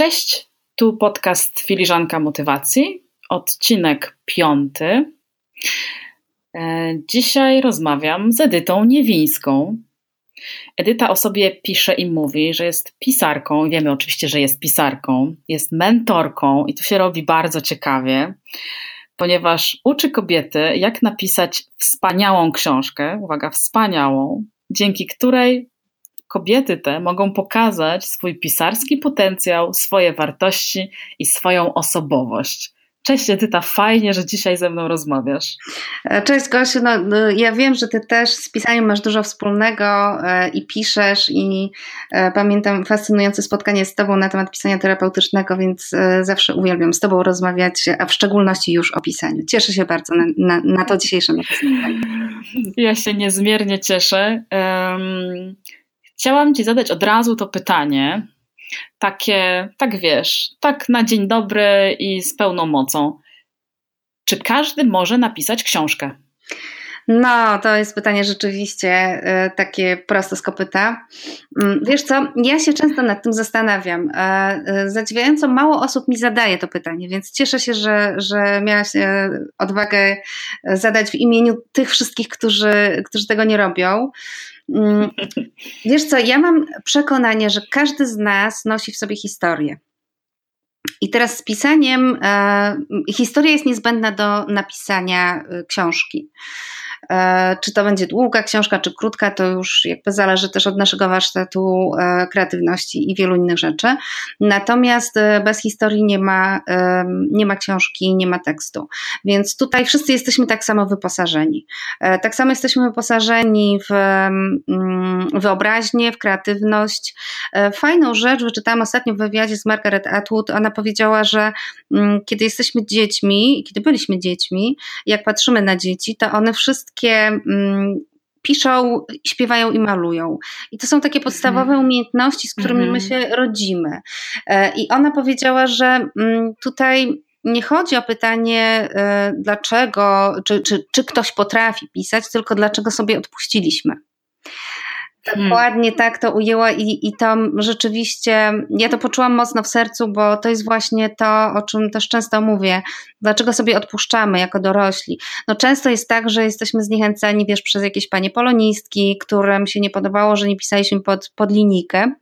Cześć, tu podcast Filiżanka Motywacji, odcinek piąty. E, dzisiaj rozmawiam z Edytą Niewińską. Edyta o sobie pisze i mówi, że jest pisarką. Wiemy oczywiście, że jest pisarką, jest mentorką i to się robi bardzo ciekawie, ponieważ uczy kobiety, jak napisać wspaniałą książkę, uwaga, wspaniałą, dzięki której kobiety te mogą pokazać swój pisarski potencjał, swoje wartości i swoją osobowość. Cześć Edyta, fajnie, że dzisiaj ze mną rozmawiasz. E, cześć Gosiu, no, no, ja wiem, że ty też z pisaniem masz dużo wspólnego e, i piszesz i e, pamiętam fascynujące spotkanie z tobą na temat pisania terapeutycznego, więc zawsze uwielbiam z tobą rozmawiać, a w szczególności już o pisaniu. Cieszę się bardzo na, na, na to dzisiejsze spotkanie. Ja się niezmiernie cieszę. Um, Chciałam Ci zadać od razu to pytanie, takie, tak wiesz, tak na dzień dobry i z pełną mocą. Czy każdy może napisać książkę? No, to jest pytanie rzeczywiście y, takie proste z kopyta. Mm, wiesz co, ja się często nad tym zastanawiam. Y, zadziwiająco mało osób mi zadaje to pytanie, więc cieszę się, że, że miałaś y, odwagę zadać w imieniu tych wszystkich, którzy, którzy tego nie robią. Mm, wiesz co, ja mam przekonanie, że każdy z nas nosi w sobie historię. I teraz z pisaniem, e, historia jest niezbędna do napisania e, książki. E, czy to będzie długa książka, czy krótka, to już jakby zależy też od naszego warsztatu e, kreatywności i wielu innych rzeczy. Natomiast e, bez historii nie ma, nie ma książki, nie ma tekstu. Więc tutaj wszyscy jesteśmy tak samo wyposażeni. Tak samo jesteśmy wyposażeni w mm, wyobraźnię, w kreatywność. Fajną rzecz wyczytałam ostatnio w wywiadzie z Margaret Atwood. Ona powiedziała, że mm, kiedy jesteśmy dziećmi, kiedy byliśmy dziećmi, jak patrzymy na dzieci, to one wszystkie wszystkie mm, piszą, śpiewają i malują. I to są takie podstawowe mhm. umiejętności, z którymi my mhm. się rodzimy. E, I ona powiedziała, że mm, tutaj nie chodzi o pytanie, e, dlaczego, czy, czy, czy ktoś potrafi pisać, tylko dlaczego sobie odpuściliśmy. Hmm. Dokładnie tak to ujęła i, i to rzeczywiście, ja to poczułam mocno w sercu, bo to jest właśnie to, o czym też często mówię. Dlaczego sobie odpuszczamy jako dorośli? No często jest tak, że jesteśmy zniechęceni, wiesz, przez jakieś panie polonistki, którym się nie podobało, że nie pisaliśmy pod, pod linijkę.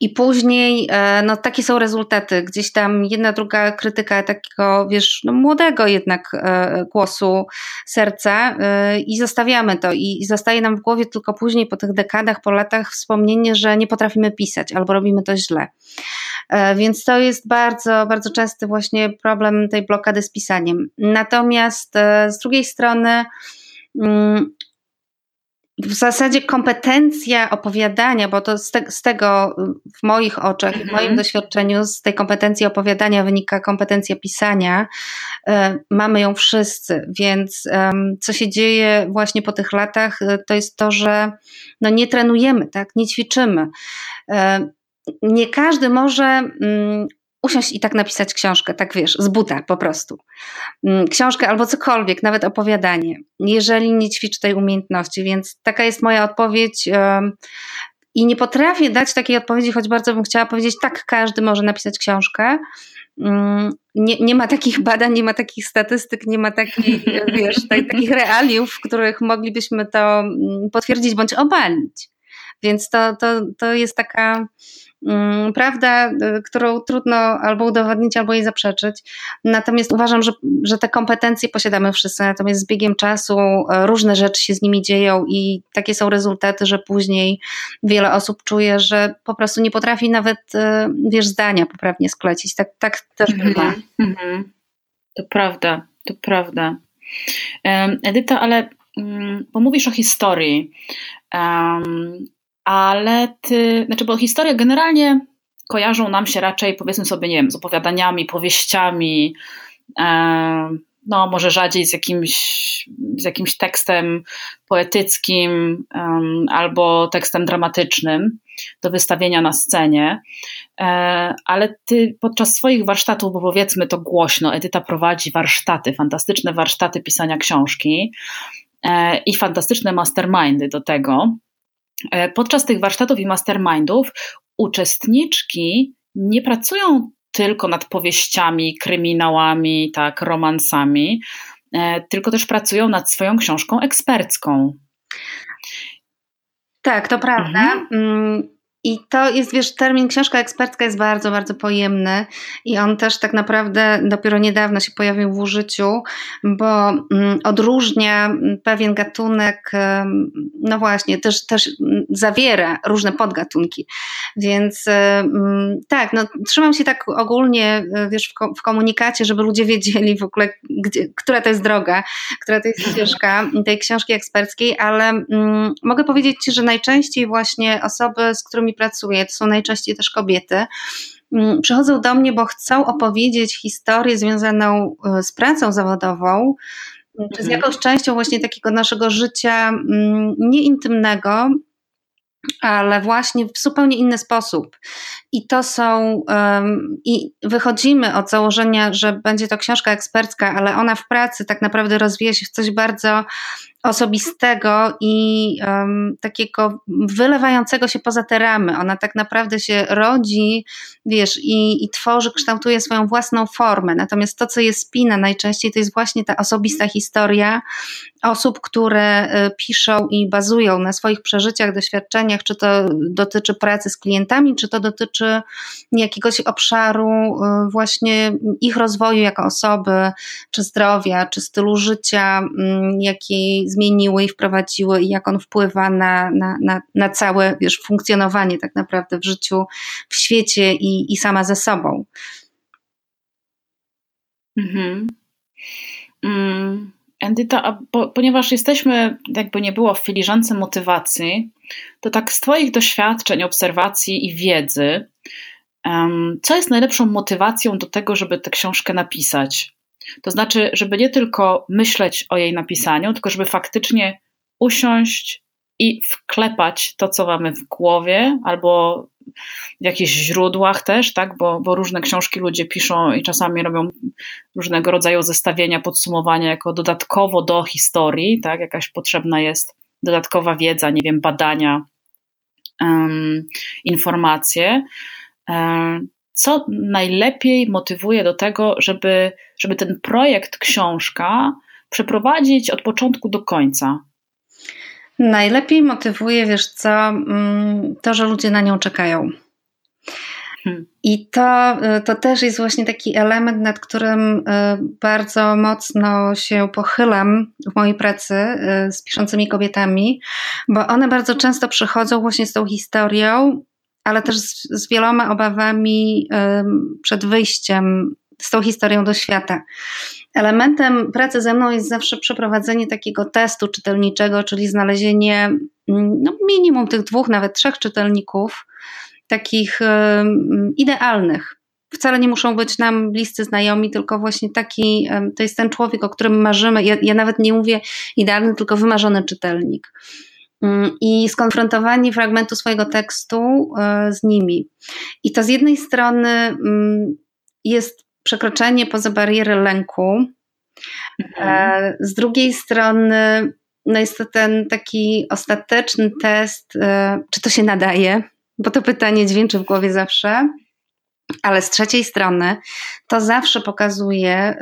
I później, e, no takie są rezultaty. Gdzieś tam jedna, druga krytyka takiego, wiesz, no, młodego jednak e, głosu serca e, i zostawiamy to. I zostaje nam w głowie tylko później, po tych dekadach, po latach wspomnienie, że nie potrafimy pisać albo robimy to źle. Więc to jest bardzo, bardzo częsty właśnie problem tej blokady z pisaniem. Natomiast z drugiej strony, mm, w zasadzie kompetencja opowiadania, bo to z, te, z tego w moich oczach, w moim mhm. doświadczeniu, z tej kompetencji opowiadania wynika kompetencja pisania. E, mamy ją wszyscy, więc co się dzieje właśnie po tych latach, e, to jest to, że no nie trenujemy, tak, nie ćwiczymy. E, nie każdy może mm, usiąść i tak napisać książkę, tak wiesz, z buta po prostu. Mm, książkę albo cokolwiek, nawet opowiadanie, jeżeli nie ćwiczy tej umiejętności, więc taka jest moja odpowiedź. I nie potrafię dać takiej odpowiedzi, choć bardzo bym chciała powiedzieć, tak, każdy może napisać książkę. Mm, nie, nie ma takich badań, nie ma takich statystyk, nie ma takich, wiesz, takich realiów, w których moglibyśmy to mm, potwierdzić bądź obalić. Więc to, to, to jest taka Mm, prawda, y, którą trudno albo udowodnić, albo jej zaprzeczyć. Natomiast uważam, że, że te kompetencje posiadamy wszyscy, natomiast z biegiem czasu y, różne rzeczy się z nimi dzieją i takie są rezultaty, że później wiele osób czuje, że po prostu nie potrafi nawet, y, wiesz, zdania poprawnie sklecić. Tak, tak też mhm. bywa. Mhm. To prawda, to prawda. Edyta, ale mm, bo mówisz o historii ale ty, znaczy, bo historie generalnie kojarzą nam się raczej, powiedzmy sobie, nie wiem, z opowiadaniami, powieściami, e, no może rzadziej z jakimś, z jakimś tekstem poetyckim albo tekstem dramatycznym do wystawienia na scenie, e, ale ty podczas swoich warsztatów, bo powiedzmy to głośno, Edyta prowadzi warsztaty, fantastyczne warsztaty pisania książki e, i fantastyczne mastermindy do tego. E, podczas tych warsztatów i mastermindów uczestniczki nie pracują tylko nad powieściami, kryminałami, tak, romansami, e, tylko też pracują nad swoją książką ekspercką. Tak, to prawda. Mhm. Mm, i to jest, wiesz, termin książka ekspercka jest bardzo, bardzo pojemny i on też tak naprawdę dopiero niedawno się pojawił w użyciu, bo mm, odróżnia pewien gatunek, no właśnie, też, też zawiera różne podgatunki. Więc mm, tak, no trzymam się tak ogólnie, wiesz, w komunikacie, żeby ludzie wiedzieli w ogóle, gdzie, która to jest droga, która to jest ścieżka tej książki eksperckiej, ale mm, mogę powiedzieć Ci, że najczęściej właśnie osoby, z którymi pracuję, to są najczęściej też kobiety, mm, przychodzą do mnie, bo chcą opowiedzieć historię związaną e, z pracą zawodową, czy z mhm. jakąś częścią właśnie takiego naszego życia mm, nieintymnego, ale właśnie w zupełnie inny sposób. I to są, um, i wychodzimy od założenia, że będzie to książka ekspercka, ale ona w pracy tak naprawdę rozwija się w coś bardzo osobistego i um, takiego wylewającego się poza te ramy. Ona tak naprawdę się rodzi, wiesz, i, i tworzy, kształtuje swoją własną formę. Natomiast to, co je spina najczęściej, to jest właśnie ta osobista historia osób, które y, piszą i bazują na swoich przeżyciach, doświadczeniach, czy to dotyczy pracy z klientami, czy to dotyczy jakiegoś obszaru y, właśnie ich rozwoju jako osoby, czy zdrowia, czy stylu życia, jaki zmieniły i wprowadziły i jak on wpływa na, na, na, na całe wiesz, funkcjonowanie tak naprawdę w życiu, w świecie i, i sama ze sobą. Mhm. Mm. Edyta, po, ponieważ jesteśmy, jakby nie było w filiżance motywacji, to tak z Twoich doświadczeń, obserwacji i wiedzy, um, co jest najlepszą motywacją do tego, żeby tę książkę napisać? To znaczy, żeby nie tylko myśleć o jej napisaniu, tylko żeby faktycznie usiąść i wklepać to, co mamy w głowie, albo w jakichś źródłach też, tak, bo, bo różne książki ludzie piszą i czasami robią różnego rodzaju zestawienia, podsumowania jako dodatkowo do historii, tak, jakaś potrzebna jest dodatkowa wiedza, nie wiem, badania, um, informacje. Um, co najlepiej motywuje do tego, żeby, żeby ten projekt książka przeprowadzić od początku do końca? Najlepiej motywuje, wiesz co, mm, to, że ludzie na nią czekają. Hmm. I to, to też jest właśnie taki element, nad którym y, bardzo mocno się pochylam w mojej pracy y, z piszącymi kobietami, bo one bardzo często przychodzą właśnie z tą historią, ale też z, z wieloma obawami przed wyjściem z tą historią do świata. Elementem pracy ze mną jest zawsze przeprowadzenie takiego testu czytelniczego, czyli znalezienie mm, no, minimum tych dwóch, nawet trzech czytelników, takich idealnych. Wcale nie muszą być nam bliscy znajomi, tylko właśnie taki, to jest ten człowiek, o którym marzymy. Ja, ja nawet nie mówię idealny, tylko wymarzony czytelnik i skonfrontowanie fragmentu swojego tekstu e, z nimi. I to z jednej strony mm, jest przekroczenie poza barierę lęku. Mhm. E, z drugiej strony, no jest to ten taki ostateczny test, e, czy to się nadaje, bo to pytanie dźwięczy w głowie zawsze. Ale z trzeciej strony, to zawsze pokazuje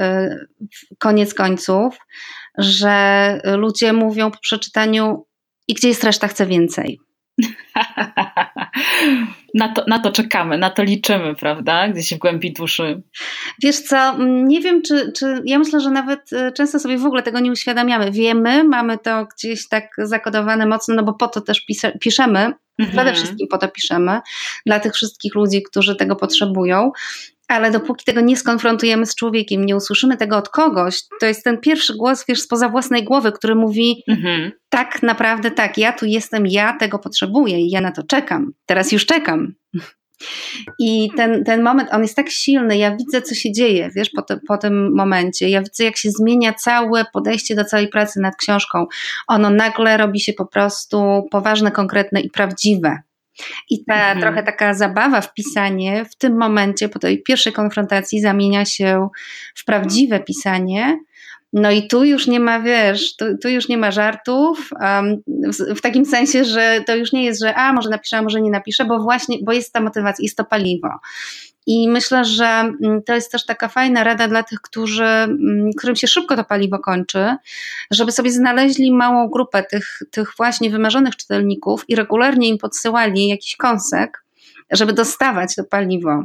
koniec końców, że ludzie mówią po przeczytaniu, i gdzie jest reszta, chcę więcej. na, to, na to czekamy, na to liczymy, prawda? Gdzieś w głębi duszy. Wiesz co, nie wiem, czy, czy ja myślę, że nawet e, często sobie w ogóle tego nie uświadamiamy. Wiemy, mamy to gdzieś tak zakodowane mocno, no bo po to też pisa, piszemy. Mhm. Przede wszystkim po to piszemy, dla tych wszystkich ludzi, którzy tego potrzebują ale dopóki tego nie skonfrontujemy z człowiekiem, nie usłyszymy tego od kogoś, to jest ten pierwszy głos, wiesz, spoza własnej głowy, który mówi mhm. tak naprawdę tak, ja tu jestem, ja tego potrzebuję i ja na to czekam. Teraz już czekam. I ten, ten moment, on jest tak silny, ja widzę, co się dzieje, wiesz, po, te, po tym momencie. Ja widzę, jak się zmienia całe podejście do całej pracy nad książką. Ono nagle robi się po prostu poważne, konkretne i prawdziwe. I ta mhm. trochę taka zabawa w pisanie w tym momencie, po tej pierwszej konfrontacji, zamienia się w prawdziwe pisanie. No i tu już nie ma, wiesz, tu, tu już nie ma żartów, um, w, w, takim sensie, że to już nie jest, że a, może napiszę, a może nie napiszę, bo właśnie, bo jest ta motywacja, jest to paliwo. I myślę, że mm, to jest też taka fajna rada dla tych, którzy, mm, którym się szybko to paliwo kończy, żeby sobie znaleźli małą grupę tych, tych właśnie wymarzonych czytelników i regularnie im podsyłali jakiś kąsek, żeby dostawać to paliwo.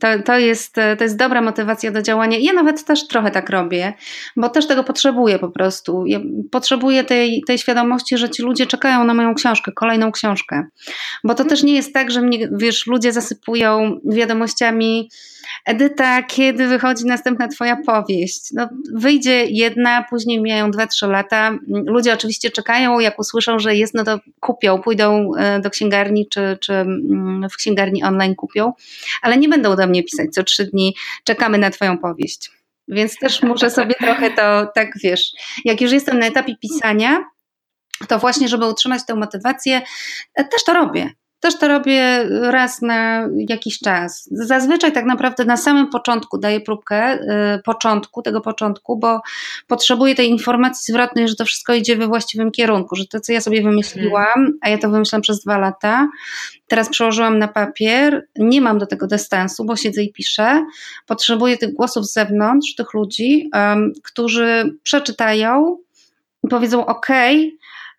To, to, jest, to jest dobra motywacja do działania. Ja nawet też trochę tak robię, bo też tego potrzebuję po prostu. Ja potrzebuję tej, tej świadomości, że ci ludzie czekają na moją książkę, kolejną książkę. Bo to też nie jest tak, że mnie, wiesz, ludzie zasypują wiadomościami Edyta, kiedy wychodzi następna twoja powieść? No, wyjdzie jedna, później mijają dwa, trzy lata. Ludzie oczywiście czekają, jak usłyszą, że jest, no to kupią, pójdą e, do księgarni czy, czy mm, w księgarni online kupią, ale nie będą do mnie pisać co trzy dni, czekamy na twoją powieść. Więc też muszę sobie trochę to, tak wiesz, jak już jestem na etapie pisania, to właśnie, żeby utrzymać tę motywację, e, też to robię. Też to robię raz na jakiś czas. Zazwyczaj tak naprawdę na samym początku daję próbkę y, początku, tego początku, bo potrzebuję tej informacji zwrotnej, że to wszystko idzie we właściwym kierunku, że to, co ja sobie wymyśliłam, a ja to wymyślam przez dwa lata, teraz przełożyłam na papier, nie mam do tego dystansu, bo siedzę i piszę. Potrzebuję tych głosów z zewnątrz, tych ludzi, um, którzy przeczytają i powiedzą: OK,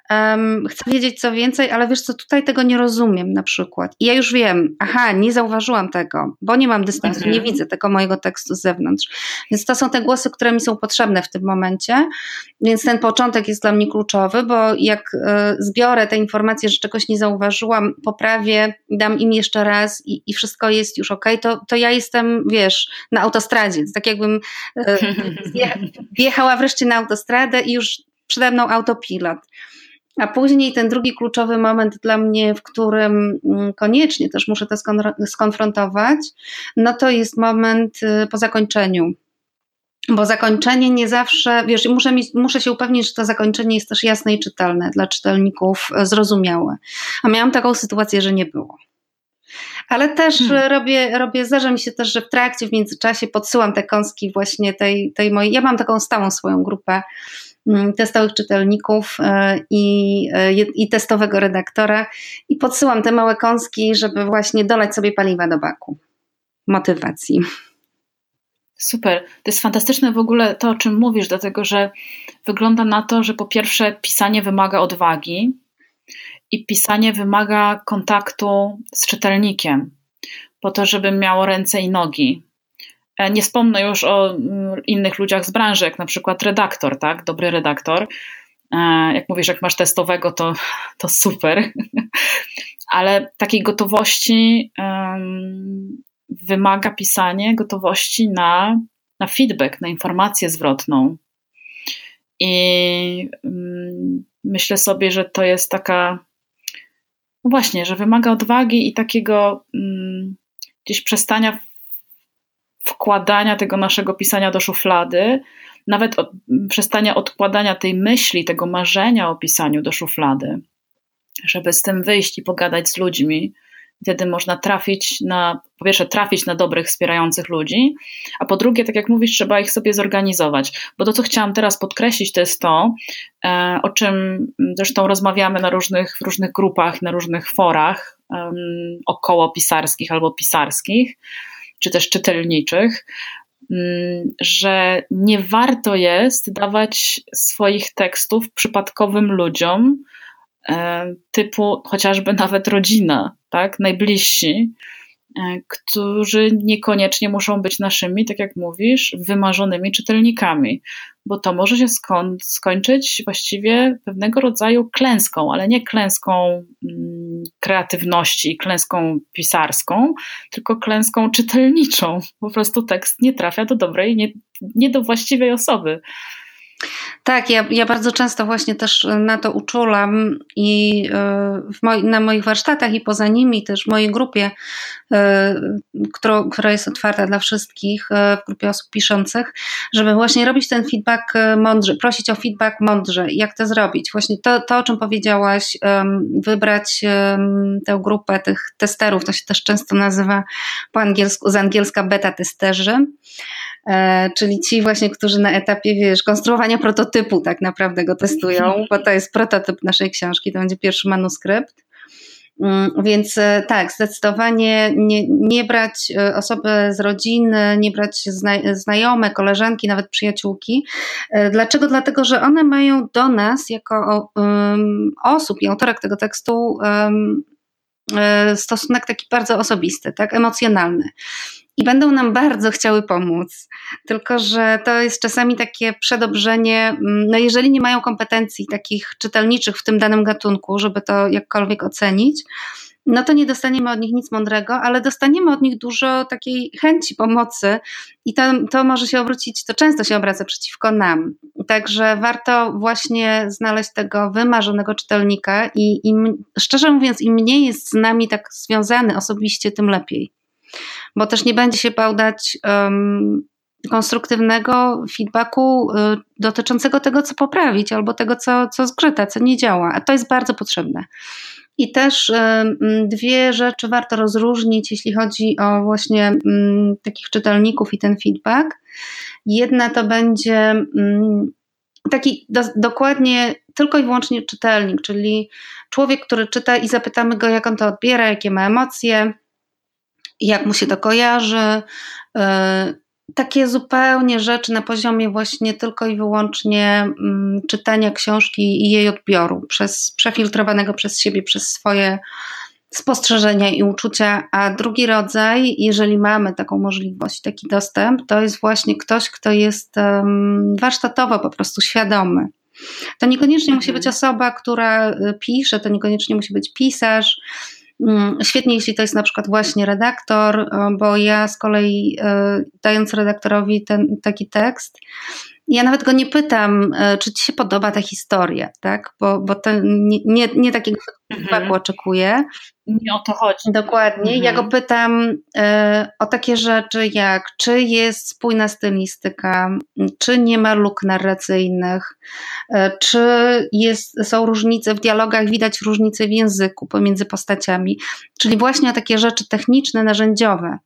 um, chcę wiedzieć co więcej, ale wiesz co, tutaj tego nie rozumiem na przykład. I ja już wiem, aha, nie zauważyłam tego, bo nie mam dystansu, mhm. nie widzę tego mojego tekstu z zewnątrz. Więc to są te głosy, które mi są potrzebne w tym momencie. Więc ten początek jest dla mnie kluczowy, bo jak y, zbiorę te informacje, że czegoś nie zauważyłam, poprawię, dam im jeszcze raz i, i wszystko jest już ok, to, to ja jestem, wiesz, na autostradzie. tak jakbym y, wjechała wreszcie na autostradę i już przede mną autopilot. A później ten drugi kluczowy moment dla mnie, w którym mm, koniecznie też muszę to skonfrontować, no to jest moment y, po zakończeniu. Bo zakończenie nie zawsze, wiesz, muszę, mieć, muszę się upewnić, że to zakończenie jest też jasne i czytelne dla czytelników, y, zrozumiałe. A miałam taką sytuację, że nie było. Ale też hmm. robię, robię, zdarza mi się też, że w trakcie, w międzyczasie podsyłam te kąski właśnie tej, tej mojej, ja mam taką stałą swoją grupę Mm, testowych czytelników e, i, e, i testowego redaktora i podsyłam te małe kąski, żeby właśnie dolać sobie paliwa do baku. Motywacji. Super. To jest fantastyczne w ogóle to, o czym mówisz, dlatego że wygląda na to, że po pierwsze pisanie wymaga odwagi i pisanie wymaga kontaktu z czytelnikiem, po to, żeby miało ręce i nogi. E, nie wspomnę już o mm, innych ludziach z branży, jak na przykład redaktor, tak? Dobry redaktor. E, jak mówisz, jak masz testowego, to, to super. Ale takiej gotowości wymaga pisanie, gotowości na, na feedback, na informację zwrotną. I um, myślę sobie, że to jest taka, no właśnie, że wymaga odwagi i takiego um, gdzieś przestania wkładania tego naszego pisania do szuflady, nawet od, przestania odkładania tej myśli, tego marzenia o pisaniu do szuflady, żeby z tym wyjść i pogadać z ludźmi. Wtedy można trafić na, po pierwsze, trafić na dobrych, wspierających ludzi, a po drugie, tak jak mówisz, trzeba ich sobie zorganizować. Bo to, co chciałam teraz podkreślić, to jest to, e, o czym zresztą rozmawiamy na różnych, w różnych grupach, na różnych forach um, około pisarskich albo pisarskich, czy też czytelniczych, mm, że nie warto jest dawać swoich tekstów przypadkowym ludziom, e, typu chociażby nawet rodzina, tak, najbliżsi, którzy niekoniecznie muszą być naszymi, tak jak mówisz, wymarzonymi czytelnikami, bo to może się skończyć właściwie pewnego rodzaju klęską, ale nie klęską mm, kreatywności, klęską pisarską, tylko klęską czytelniczą. Po prostu tekst nie trafia do dobrej, nie, nie do właściwej osoby. Tak, ja, ja bardzo często właśnie też na to uczulam i moi, na moich warsztatach i poza nimi też w mojej grupie, która, która jest otwarta dla wszystkich, w grupie osób piszących, żeby właśnie robić ten feedback mądrze, prosić o feedback mądrze. Jak to zrobić? Właśnie to, to o czym powiedziałaś, wybrać tę grupę tych testerów, to się też często nazywa po angielsku, z angielska beta testerzy, czyli ci właśnie, którzy na etapie, wiesz, konstruowania prototypu tak naprawdę go testują, bo to jest prototyp naszej książki, to będzie pierwszy manuskrypt. Mm, więc e, tak, zdecydowanie nie, nie brać e, osoby z rodziny, nie brać zna, znajome, koleżanki, nawet przyjaciółki. Dlaczego? Dlatego, że one mają do nas, jako um, osób i autorek tego tekstu, um, stosunek taki bardzo osobisty, tak, emocjonalny i będą nam bardzo chciały pomóc. Tylko, że to jest czasami takie przedobrzenie, mm, no jeżeli nie mają kompetencji takich czytelniczych w tym danym gatunku, żeby to jakkolwiek ocenić, no to nie dostaniemy od nich nic mądrego, ale dostaniemy od nich dużo takiej chęci pomocy i to, to może się obrócić, to często się obraca przeciwko nam. Także warto właśnie znaleźć tego wymarzonego czytelnika i, szczerze mówiąc, im mniej jest z nami tak związany osobiście, tym lepiej bo też nie będzie się bał dać um, konstruktywnego feedbacku y, dotyczącego tego, co poprawić, albo tego, co, co zgrzyta, co nie działa. A to jest bardzo potrzebne. I też y, dwie rzeczy warto rozróżnić, jeśli chodzi o właśnie takich czytelników i ten feedback. Jedna to będzie taki do, dokładnie tylko i wyłącznie czytelnik, czyli człowiek, który czyta i zapytamy go, jak on to odbiera, jakie ma emocje, jak mu się to kojarzy. Takie zupełnie rzeczy na poziomie właśnie tylko i wyłącznie mm, czytania książki i jej odbioru, przez, przefiltrowanego przez siebie, przez swoje spostrzeżenia i uczucia. A drugi rodzaj, jeżeli mamy taką możliwość, taki dostęp, to jest właśnie ktoś, kto jest warsztatowo po prostu świadomy. To niekoniecznie musi być mhm. osoba, która y, pisze, to niekoniecznie musi być pisarz, świetnie, jeśli to jest na przykład właśnie redaktor, e, bo ja z kolei e, dając redaktorowi ten taki tekst, ja nawet go nie pytam, e, czy ci się podoba ta historia, tak? Bo, bo to nie, nie, nie takiego feedbacku mhm. oczekuję. Nie o to chodzi. Dokładnie. Mhm. Ja go pytam e, o takie rzeczy jak, czy jest spójna stylistyka, czy nie ma luk narracyjnych, e, czy jest, są różnice w dialogach, widać różnice w języku pomiędzy postaciami, czyli właśnie o takie rzeczy techniczne, narzędziowe.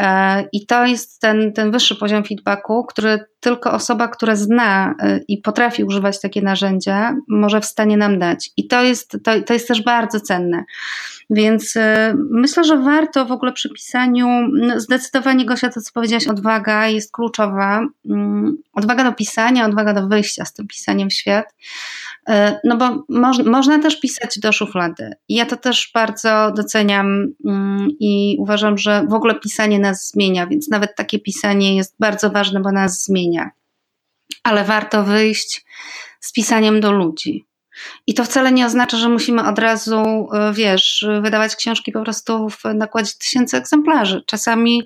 E, I to jest ten, ten wyższy poziom feedbacku, który tylko osoba, która zna e, i potrafi używać takie narzędzia, może w stanie nam dać. I to jest, to, to jest też bardzo cenne. Więc e, myślę, że warto w ogóle przy pisaniu, no zdecydowanie Gosia, to co powiedziałaś, odwaga jest kluczowa. Mm, odwaga do pisania, odwaga do wyjścia z tym pisaniem w świat. E, no bo moż, można też pisać do szuflady. Ja to też bardzo doceniam mm, i uważam, że w ogóle pisanie nas zmienia, więc nawet takie pisanie jest bardzo ważne, bo nas zmienia. Ale warto wyjść z pisaniem do ludzi. I to wcale nie oznacza, że musimy od razu, e, wiesz, wydawać książki po prostu w nakładzie tysięcy egzemplarzy. Czasami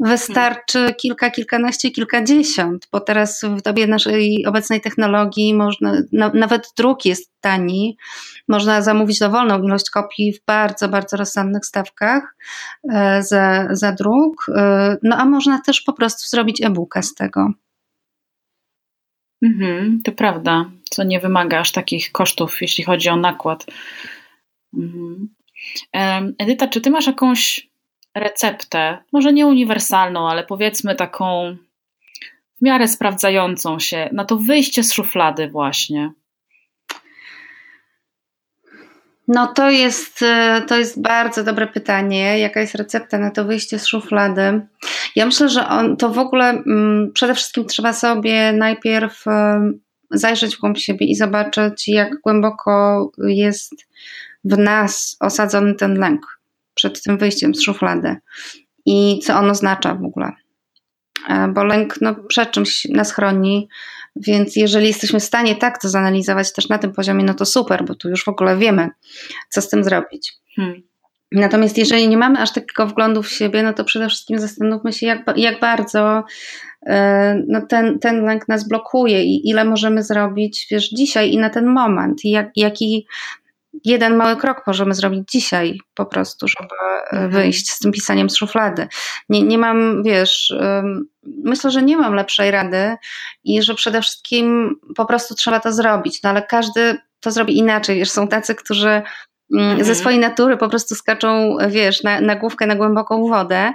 wystarczy kilka, kilkanaście, kilkadziesiąt, bo teraz w dobie naszej obecnej technologii można, na, nawet druk jest tani, można zamówić dowolną ilość kopii w bardzo, bardzo rozsądnych stawkach e, za, za druk, e, no a można też po prostu zrobić e-booka z tego. Mhm, to prawda, co nie wymaga aż takich kosztów, jeśli chodzi o nakład. Mhm. Edyta, czy ty masz jakąś receptę, może nie uniwersalną, ale powiedzmy taką w miarę sprawdzającą się na to wyjście z szuflady, właśnie? No to jest, e, to jest bardzo dobre pytanie. Jaka jest recepta na to wyjście z szuflady? Ja myślę, że on, to w ogóle mm, przede wszystkim trzeba sobie najpierw e, zajrzeć w głąb siebie i zobaczyć, jak głęboko jest w nas osadzony ten lęk przed tym wyjściem z szuflady i co on oznacza w ogóle. E, bo lęk no, przed czymś nas chroni, więc jeżeli jesteśmy w stanie tak to zanalizować też na tym poziomie, no to super, bo tu już w ogóle wiemy, co z tym zrobić. Hmm. Natomiast jeżeli nie mamy aż takiego wglądu w siebie, no to przede wszystkim zastanówmy się, jak, jak bardzo e, no ten, ten lęk nas blokuje i ile możemy zrobić, wiesz, dzisiaj i na ten moment, i jak, jaki jeden mały krok możemy zrobić dzisiaj po prostu, żeby mhm. wyjść z tym pisaniem z szuflady. Nie, nie mam, wiesz, myślę, że nie mam lepszej rady i że przede wszystkim po prostu trzeba to zrobić, no ale każdy to zrobi inaczej. Wiesz, są tacy, którzy mm, mhm. ze swojej natury po prostu skaczą, wiesz, na, na główkę, na głęboką wodę.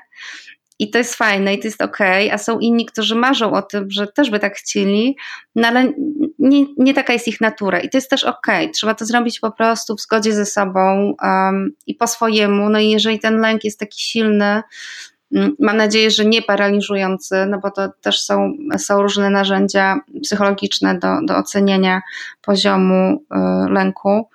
I to jest fajne i to jest okay, a są inni, którzy marzą o tym, że też by tak chcieli, no ale nie, nie taka jest ich natura i to jest też. Okay. Trzeba to zrobić po prostu w zgodzie ze sobą um, i po swojemu. No i jeżeli ten lęk jest taki silny, mm, Mam nadzieję, że nie paraliżujący, no bo to też są, są różne narzędzia psychologiczne do, do oceniania poziomu y, lęku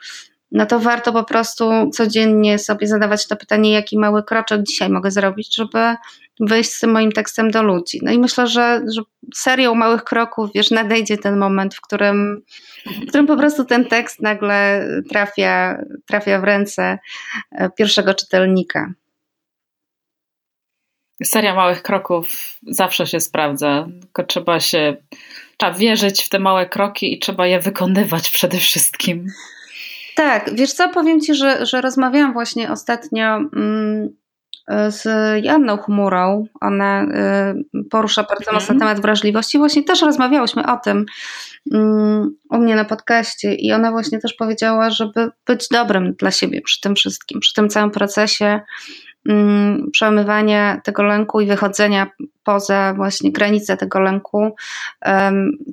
no to warto po prostu codziennie sobie zadawać to pytanie, jaki mały kroczek dzisiaj mogę zrobić, żeby wyjść z tym moim tekstem do ludzi. No i myślę, że, że serią małych kroków, wiesz, nadejdzie ten moment, w którym, w którym po prostu ten tekst nagle trafia, trafia w ręce e, pierwszego czytelnika. Seria małych kroków zawsze się sprawdza, tylko trzeba się, trzeba wierzyć w te małe kroki i trzeba je wykonywać przede wszystkim. Tak, wiesz co, powiem Ci, że, że rozmawiałam właśnie ostatnio mm, z Janną Chmurą. Ona y, porusza bardzo mocno mhm. temat wrażliwości. Właśnie też rozmawiałyśmy o tym mm, u mnie na podcaście i ona właśnie też powiedziała, żeby być dobrym dla siebie przy tym wszystkim, przy tym całym procesie Mm, przełamywania tego lęku i wychodzenia poza właśnie granice tego lęku,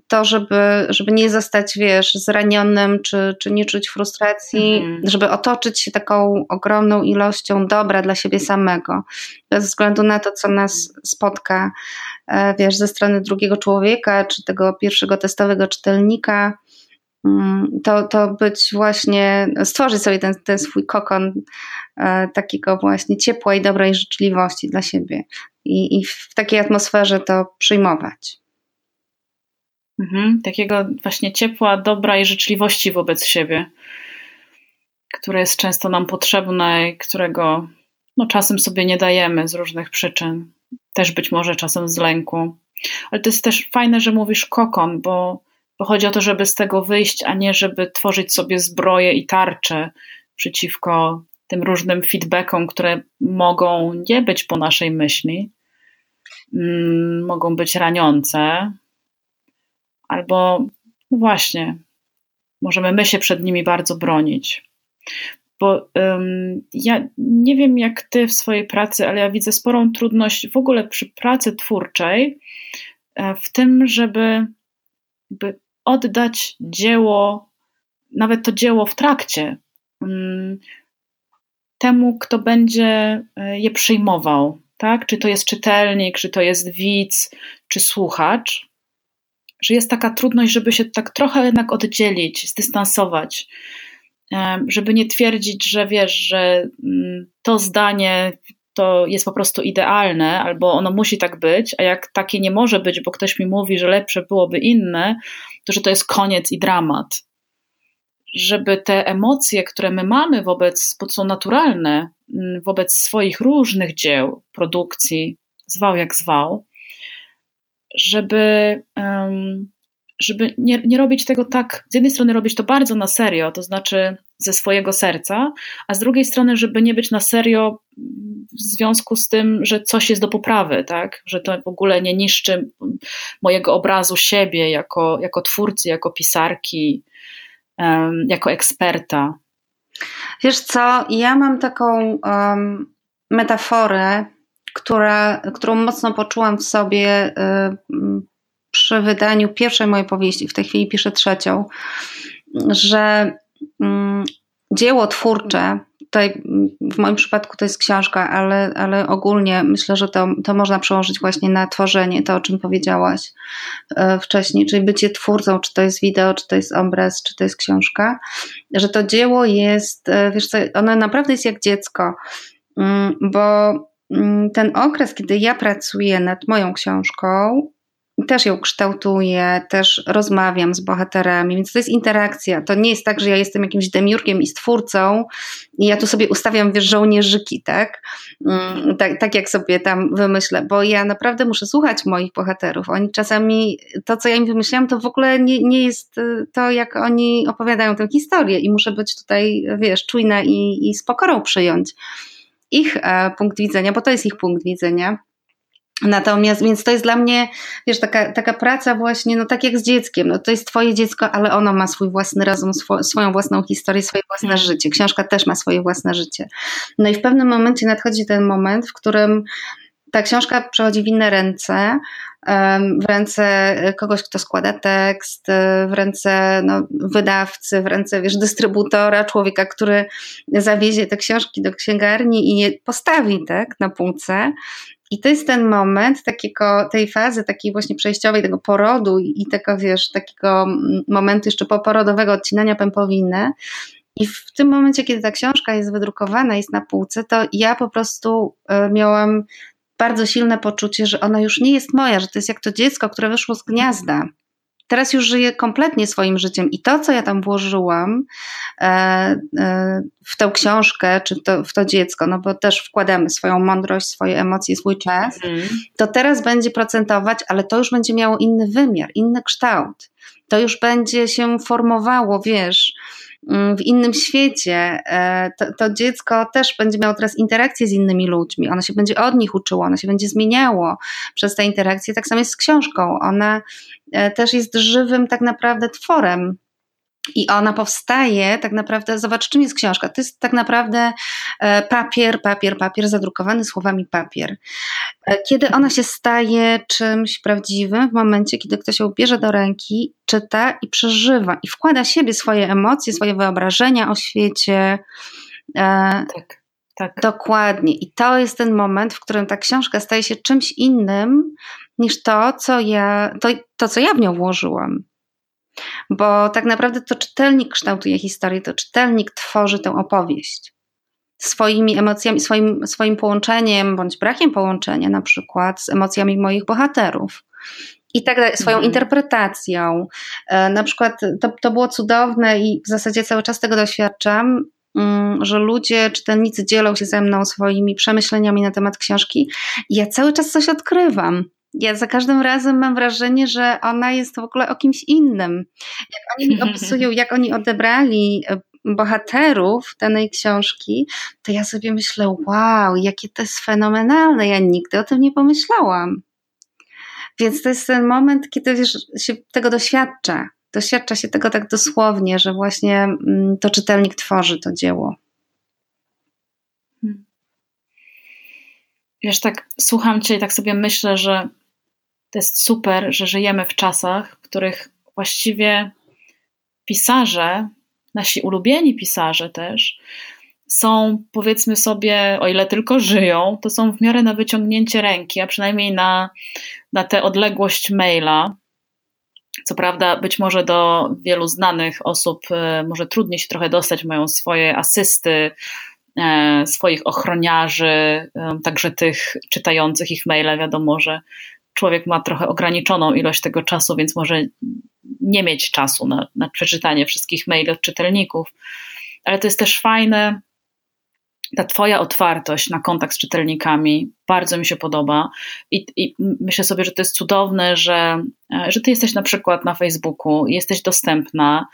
to żeby, żeby nie zostać, wiesz, zranionym, czy, czy nie czuć frustracji, mhm. żeby otoczyć się taką ogromną ilością dobra dla siebie samego, bez względu na to, co nas spotka, e, wiesz, ze strony drugiego człowieka, czy tego pierwszego testowego czytelnika, mm, to, to być właśnie, stworzyć sobie ten, ten swój kokon E, takiego właśnie ciepła i dobrej życzliwości dla siebie i, i w takiej atmosferze to przyjmować. Mhm, takiego właśnie ciepła, dobra i życzliwości wobec siebie, które jest często nam potrzebne i którego no, czasem sobie nie dajemy z różnych przyczyn. Też być może czasem z lęku. Ale to jest też fajne, że mówisz kokon, bo, bo chodzi o to, żeby z tego wyjść, a nie żeby tworzyć sobie zbroje i tarcze przeciwko tym różnym feedbackom, które mogą nie być po naszej myśli, mm, mogą być raniące, albo no właśnie, możemy my się przed nimi bardzo bronić. Bo um, ja nie wiem jak ty w swojej pracy, ale ja widzę sporą trudność w ogóle przy pracy twórczej e, w tym, żeby oddać dzieło, nawet to dzieło w trakcie. Um, temu, kto będzie e, je przyjmował, tak? Czy to jest czytelnik, czy to jest widz, czy słuchacz, że jest taka trudność, żeby się tak trochę jednak oddzielić, zdystansować, e, żeby nie twierdzić, że wiesz, że mm, to zdanie to jest po prostu idealne, albo ono musi tak być, a jak takie nie może być, bo ktoś mi mówi, że lepsze byłoby inne, to że to jest koniec i dramat. Żeby te emocje, które my mamy wobec, bo są naturalne, mm, wobec swoich różnych dzieł, produkcji, zwał jak zwał, żeby, żeby nie, nie robić tego tak, z jednej strony robić to bardzo na serio, to znaczy ze swojego serca, a z drugiej strony, żeby nie być na serio w związku z tym, że coś jest do poprawy, tak? że to w ogóle nie niszczy mojego obrazu siebie jako, jako twórcy, jako pisarki, jako eksperta? Wiesz co, ja mam taką um, metaforę, która, którą mocno poczułam w sobie um, przy wydaniu pierwszej mojej powieści, w tej chwili piszę trzecią, że um, dzieło twórcze tutaj w moim przypadku to jest książka, ale, ale ogólnie myślę, że to, to można przełożyć właśnie na tworzenie, to o czym powiedziałaś e, wcześniej, czyli bycie twórcą, czy to jest wideo, czy to jest obraz, czy to jest książka, że to dzieło jest, e, wiesz co, ono naprawdę jest jak dziecko, mm, bo mm, ten okres, kiedy ja pracuję nad moją książką, też ją kształtuję, też rozmawiam z bohaterami, więc to jest interakcja. To nie jest tak, że ja jestem jakimś demiurgiem i stwórcą i ja tu sobie ustawiam, wiesz, żołnierzyki, tak? Mm, tak? Tak jak sobie tam wymyślę, bo ja naprawdę muszę słuchać moich bohaterów. Oni czasami, to co ja im wymyślałam, to w ogóle nie, nie jest y, to, jak oni opowiadają tę historię i muszę być tutaj, wiesz, czujna i, i z pokorą przyjąć ich e, punkt widzenia, bo to jest ich punkt widzenia. Natomiast, więc to jest dla mnie, wiesz, taka, taka praca właśnie, no tak jak z dzieckiem, no to jest twoje dziecko, ale ono ma swój własny rozum, swo, swoją własną historię, swoje własne hmm. życie. Książka też ma swoje własne życie. No i w pewnym momencie nadchodzi ten moment, w którym ta książka przechodzi w inne ręce, w ręce kogoś, kto składa tekst, w ręce no, wydawcy, w ręce wiesz, dystrybutora, człowieka, który zawiezie te książki do księgarni i je postawi tak, na półce. I to jest ten moment takiego, tej fazy takiej właśnie przejściowej, tego porodu i tego, wiesz, takiego momentu jeszcze poporodowego odcinania pępowiny. I w tym momencie, kiedy ta książka jest wydrukowana, jest na półce, to ja po prostu e, miałam bardzo silne poczucie, że ona już nie jest moja, że to jest jak to dziecko, które wyszło z gniazda. Teraz już żyję kompletnie swoim życiem i to, co ja tam włożyłam e, e, w tę książkę, czy to, w to dziecko, no bo też wkładamy swoją mądrość, swoje emocje, swój czas, mm. to teraz będzie procentować, ale to już będzie miało inny wymiar, inny kształt. To już będzie się formowało, wiesz, w innym świecie, e, to, to, dziecko też będzie miało teraz interakcje z innymi ludźmi, ono się będzie od nich uczyło, ono się będzie zmieniało przez te interakcje. Tak samo jest z książką. Ona e, też jest żywym tak naprawdę tworem. I ona powstaje, tak naprawdę, zobacz, czym jest książka. To jest tak naprawdę e, papier, papier, papier, zadrukowany słowami papier. E, kiedy ona się staje czymś prawdziwym, w momencie, kiedy ktoś ją bierze do ręki, czyta i przeżywa, i wkłada siebie, swoje emocje, swoje wyobrażenia o świecie. E, tak, tak. Dokładnie. I to jest ten moment, w którym ta książka staje się czymś innym niż to, co ja, to, to co ja w nią włożyłam. Bo tak naprawdę to czytelnik kształtuje historię, to czytelnik tworzy tę opowieść swoimi emocjami, swoim, swoim połączeniem bądź brakiem połączenia, na przykład z emocjami moich bohaterów. I tak dalej, swoją mhm. interpretacją. E, na przykład to, to było cudowne i w zasadzie cały czas tego doświadczam, mm, że ludzie, czytelnicy dzielą się ze mną swoimi przemyśleniami na temat książki i ja cały czas coś odkrywam ja za każdym razem mam wrażenie, że ona jest w ogóle o kimś innym. Jak oni mi opisują, jak oni odebrali e, bohaterów danej książki, to ja sobie myślę, wow, jakie to jest fenomenalne, ja nigdy o tym nie pomyślałam. Więc to jest ten moment, kiedy wiesz, się tego doświadcza. Doświadcza się tego tak dosłownie, że właśnie mm, to czytelnik tworzy to dzieło. Hmm. Wiesz, tak słucham Cię i tak sobie myślę, że to jest super, że żyjemy w czasach, w których właściwie pisarze, nasi ulubieni pisarze też, są powiedzmy sobie, o ile tylko żyją, to są w miarę na wyciągnięcie ręki, a przynajmniej na, na tę odległość maila. Co prawda, być może do wielu znanych osób e, może trudniej się trochę dostać, mają swoje asysty, e, swoich ochroniarzy, e, także tych czytających ich maile, wiadomo, że człowiek ma trochę ograniczoną ilość tego czasu, więc może nie mieć czasu na, na przeczytanie wszystkich maili od czytelników. Ale to jest też fajne, ta Twoja otwartość na kontakt z czytelnikami bardzo mi się podoba i, i, myślę sobie, że to jest cudowne, że, że Ty jesteś na przykład na Facebooku, jesteś dostępna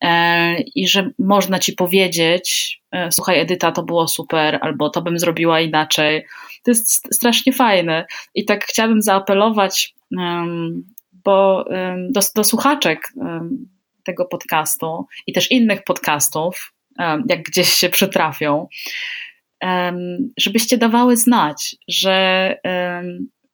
e, i że można Ci powiedzieć, e, słuchaj Edyta, to było super, albo to bym zrobiła inaczej. To jest strasznie fajne i tak chciałabym zaapelować bo do, do słuchaczek tego podcastu i też innych podcastów, jak gdzieś się przytrafią, żebyście dawały znać, że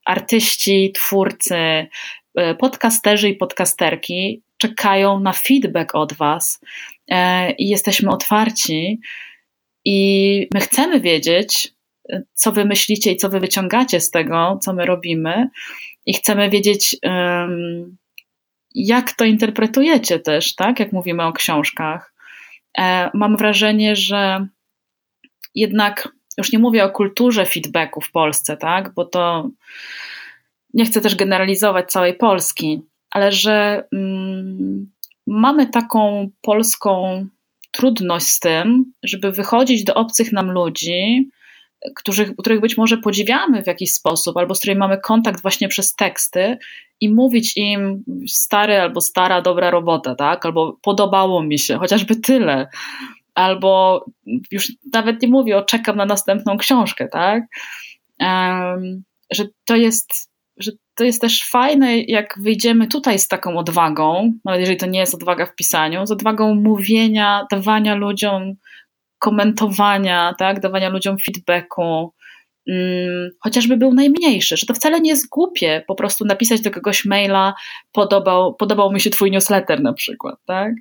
artyści, twórcy, e, podcasterzy i podcasterki czekają na feedback od Was e, i jesteśmy otwarci. I my chcemy wiedzieć, co wy myślicie i co wy wyciągacie z tego, co my robimy, i chcemy wiedzieć, jak to interpretujecie też, tak? Jak mówimy o książkach. E, mam wrażenie, że jednak, już nie mówię o kulturze feedbacku w Polsce, tak? Bo to nie chcę też generalizować całej Polski, ale że mm, mamy taką polską trudność z tym, żeby wychodzić do obcych nam ludzi których, których być może podziwiamy w jakiś sposób, albo z którymi mamy kontakt właśnie przez teksty i mówić im stary albo stara, dobra robota, tak? Albo podobało mi się, chociażby tyle. Albo już nawet nie mówię o czekam na następną książkę, tak? Um, że to jest, że to jest też fajne, jak wyjdziemy tutaj z taką odwagą, nawet jeżeli to nie jest odwaga w pisaniu, z odwagą mówienia, dawania ludziom komentowania, tak, dawania ludziom feedbacku, mm, chociażby był najmniejszy, że to wcale nie jest głupie po prostu napisać do kogoś maila, podobał, podobał mi się twój newsletter na przykład, tak?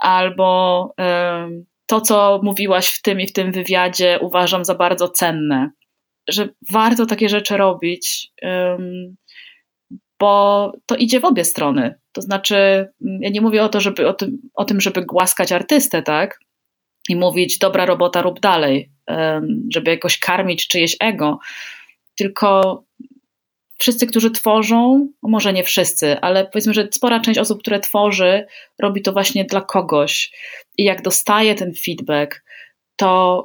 Albo to, co mówiłaś w tym i w tym wywiadzie, uważam za bardzo cenne. Że warto takie rzeczy robić, bo to idzie w obie strony. To znaczy, mm, ja nie mówię o, to, żeby, o, tym, o tym, żeby głaskać artystę, tak? I mówić, dobra robota, rób dalej, żeby jakoś karmić czyjeś ego. Tylko wszyscy, którzy tworzą, może nie wszyscy, ale powiedzmy, że spora część osób, które tworzy, robi to właśnie dla kogoś. I jak dostaje ten feedback, to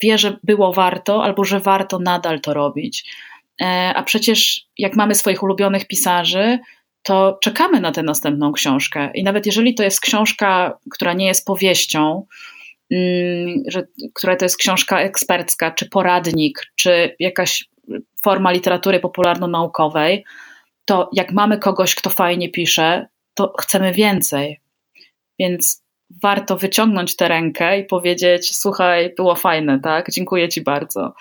wie, że było warto, albo że warto nadal to robić. E, a przecież jak mamy swoich ulubionych pisarzy, to czekamy na tę następną książkę. I nawet jeżeli to jest książka, która nie jest powieścią, że, która to jest książka ekspercka, czy poradnik, czy jakaś forma literatury popularno-naukowej, to jak mamy kogoś, kto fajnie pisze, to chcemy więcej. Więc warto wyciągnąć tę rękę i powiedzieć: Słuchaj, było fajne, tak? Dziękuję Ci bardzo.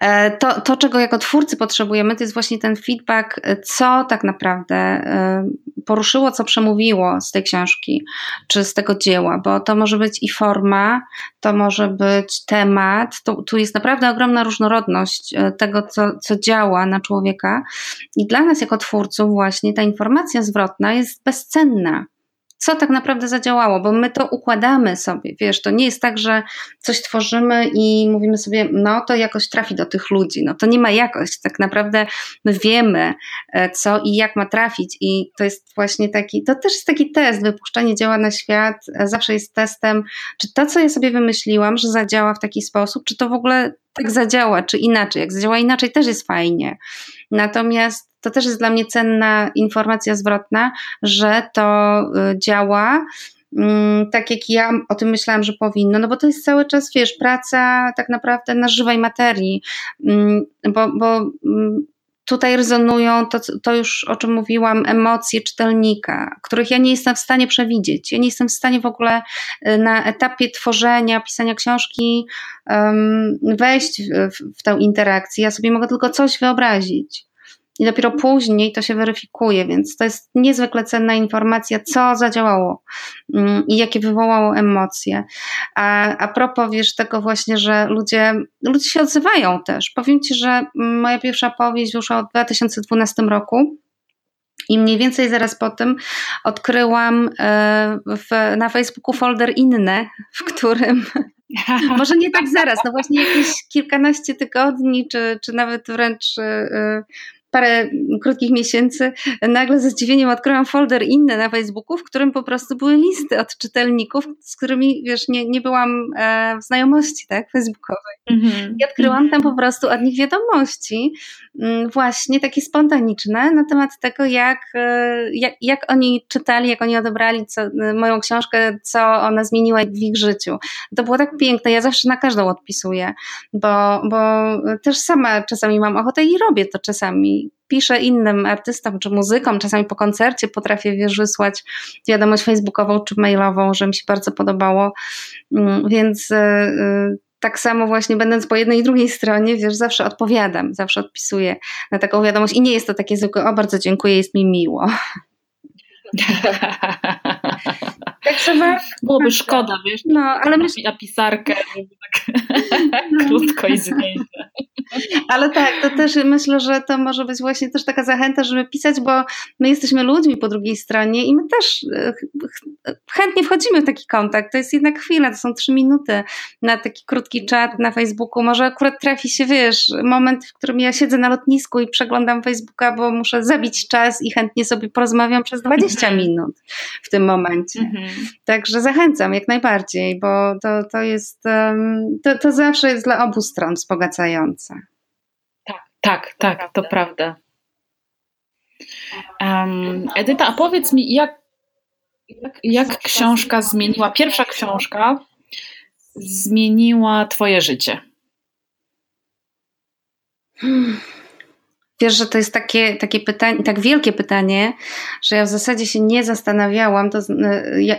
E, to, to, czego jako twórcy potrzebujemy, to jest właśnie ten feedback, co tak naprawdę e, poruszyło, co przemówiło z tej książki, czy z tego dzieła, bo to może być i forma, to może być temat, to, tu jest naprawdę ogromna różnorodność e, tego, co, co działa na człowieka. I dla nas jako twórców właśnie ta informacja zwrotna jest bezcenna co tak naprawdę zadziałało, bo my to układamy sobie, wiesz, to nie jest tak, że coś tworzymy i mówimy sobie, no to jakoś trafi do tych ludzi, no to nie ma jakość, tak naprawdę my wiemy e, co i jak ma trafić i to jest właśnie taki, to też jest taki test, wypuszczanie dzieła na świat e, zawsze jest testem, czy to, co ja sobie wymyśliłam, że zadziała w taki sposób, czy to w ogóle tak zadziała, czy inaczej, jak zadziała inaczej też jest fajnie, natomiast to też jest dla mnie cenna informacja zwrotna, że to y, działa mm, tak jak ja o tym myślałam, że powinno, no bo to jest cały czas, wiesz, praca tak naprawdę na żywej materii, mm, bo, bo mm, tutaj rezonują to, to już o czym mówiłam, emocje czytelnika, których ja nie jestem w stanie przewidzieć. Ja nie jestem w stanie w ogóle y, na etapie tworzenia, pisania książki um, wejść w, w, w tę interakcję. Ja sobie mogę tylko coś wyobrazić i dopiero później to się weryfikuje, więc to jest niezwykle cenna informacja, co zadziałało mm, i jakie wywołało emocje. A, a propos, wiesz, tego właśnie, że ludzie, ludzie się odzywają też. Powiem Ci, że moja pierwsza powieść wyszła w 2012 roku. I mniej więcej zaraz po tym odkryłam e, w, na Facebooku folder inne, w którym może nie tak zaraz, no właśnie jakieś kilkanaście tygodni, czy, czy nawet wręcz e, parę krótkich miesięcy nagle ze zdziwieniem odkryłam folder inny na Facebooku, w którym po prostu były listy od czytelników, z którymi, wiesz, nie, nie byłam e, w znajomości, tak, facebookowej. Mm-hmm. I odkryłam tam po prostu od nich wiadomości, mm, właśnie takie spontaniczne, na temat tego, jak, e, jak, jak oni czytali, jak oni odebrali co, moją książkę, co ona zmieniła w ich życiu. To było tak piękne, ja zawsze na każdą odpisuję, bo, bo też sama czasami mam ochotę i robię to czasami piszę innym artystom czy muzykom, czasami po koncercie potrafię wiesz, wysłać wiadomość facebookową czy mailową, że mi się bardzo podobało, mm, więc y, y, tak samo właśnie będąc po jednej i drugiej stronie, wiesz, zawsze odpowiadam, zawsze odpisuję na taką wiadomość i nie jest to takie zwykłe, o bardzo dziękuję, jest mi miło. Tak trzeba. Byłoby szkoda, wiesz, no, ale myśl... na pisarkę, żeby tak krótko i zwięźle. Ale tak, to też myślę, że to może być właśnie też taka zachęta, żeby pisać, bo my jesteśmy ludźmi po drugiej stronie i my też e, chętnie wchodzimy w taki kontakt. To jest jednak chwila, to są trzy minuty na taki krótki czat na Facebooku. Może akurat trafi się, wiesz, moment, w którym ja siedzę na lotnisku i przeglądam Facebooka, bo muszę zabić czas i chętnie sobie porozmawiam przez 20 mhm. minut w tym momencie. Mhm. Także zachęcam jak najbardziej, bo to, to jest, to, to zawsze jest dla obu stron wzbogacające. Tak, tak, tak, to prawda. Um, Edyta, a powiedz mi, jak, jak, jak książka zmieniła, pierwsza książka zmieniła Twoje życie? Hmm. Wiesz, że to jest takie, takie pytanie, tak wielkie pytanie, że ja w zasadzie się nie zastanawiałam, to,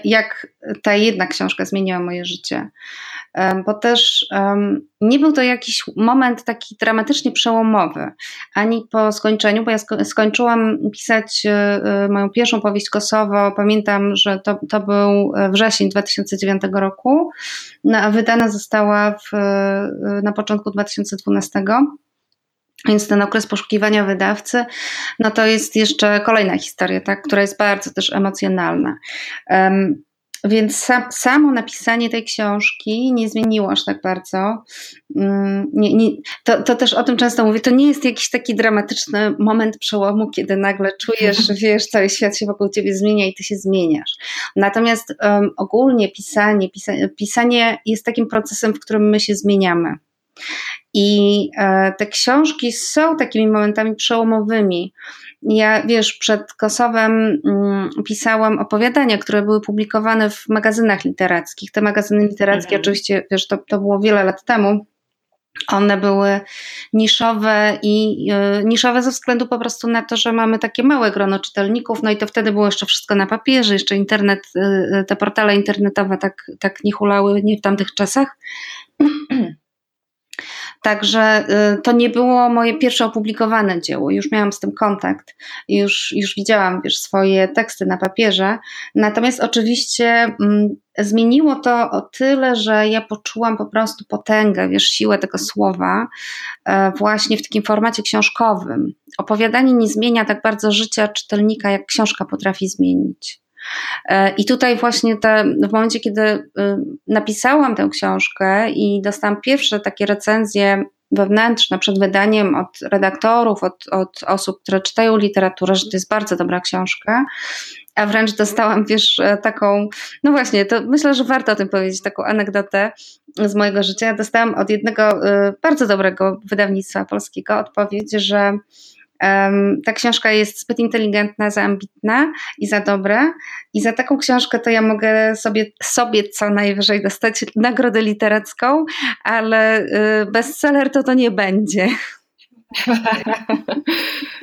jak ta jedna książka zmieniła moje życie. Bo też um, nie był to jakiś moment taki dramatycznie przełomowy, ani po skończeniu, bo ja skończyłam pisać y, moją pierwszą powieść Kosowo. Pamiętam, że to, to był wrzesień 2009 roku, no, a wydana została w, na początku 2012. Więc ten okres poszukiwania wydawcy, no to jest jeszcze kolejna historia, tak, która jest bardzo też emocjonalna. Um, więc sam, samo napisanie tej książki nie zmieniło aż tak bardzo. Um, nie, nie, to, to też o tym często mówię. To nie jest jakiś taki dramatyczny moment przełomu, kiedy nagle czujesz, że wiesz, cały świat się wokół ciebie zmienia i ty się zmieniasz. Natomiast um, ogólnie pisanie, pisanie, pisanie jest takim procesem, w którym my się zmieniamy. I e, te książki są takimi momentami przełomowymi. Ja, wiesz, przed Kosowem mm, pisałam opowiadania, które były publikowane w magazynach literackich. Te magazyny literackie, mhm. oczywiście, wiesz, to, to było wiele lat temu. One były niszowe i yy, niszowe ze względu po prostu na to, że mamy takie małe grono czytelników, no i to wtedy było jeszcze wszystko na papierze, jeszcze internet, yy, te portale internetowe tak, tak nie hulały nie w tamtych czasach. Także y, to nie było moje pierwsze opublikowane dzieło. Już miałam z tym kontakt, już, już widziałam wiesz, swoje teksty na papierze. Natomiast oczywiście mm, zmieniło to o tyle, że ja poczułam po prostu potęgę, wiesz, siłę tego słowa e, właśnie w takim formacie książkowym. Opowiadanie nie zmienia tak bardzo życia czytelnika, jak książka potrafi zmienić. E, I tutaj właśnie te, w momencie, kiedy y, napisałam tę książkę i dostałam pierwsze takie recenzje wewnętrzne przed wydaniem od redaktorów, od, od osób, które czytają literaturę, że to jest bardzo dobra książka, a wręcz dostałam, wiesz, e, taką, no właśnie, to myślę, że warto o tym powiedzieć, taką anegdotę z mojego życia. Dostałam od jednego y, bardzo dobrego wydawnictwa polskiego odpowiedź, że ta książka jest zbyt inteligentna, za ambitna i za dobra. I za taką książkę to ja mogę sobie, sobie co najwyżej dostać nagrodę literacką, ale y, bestseller to to nie będzie.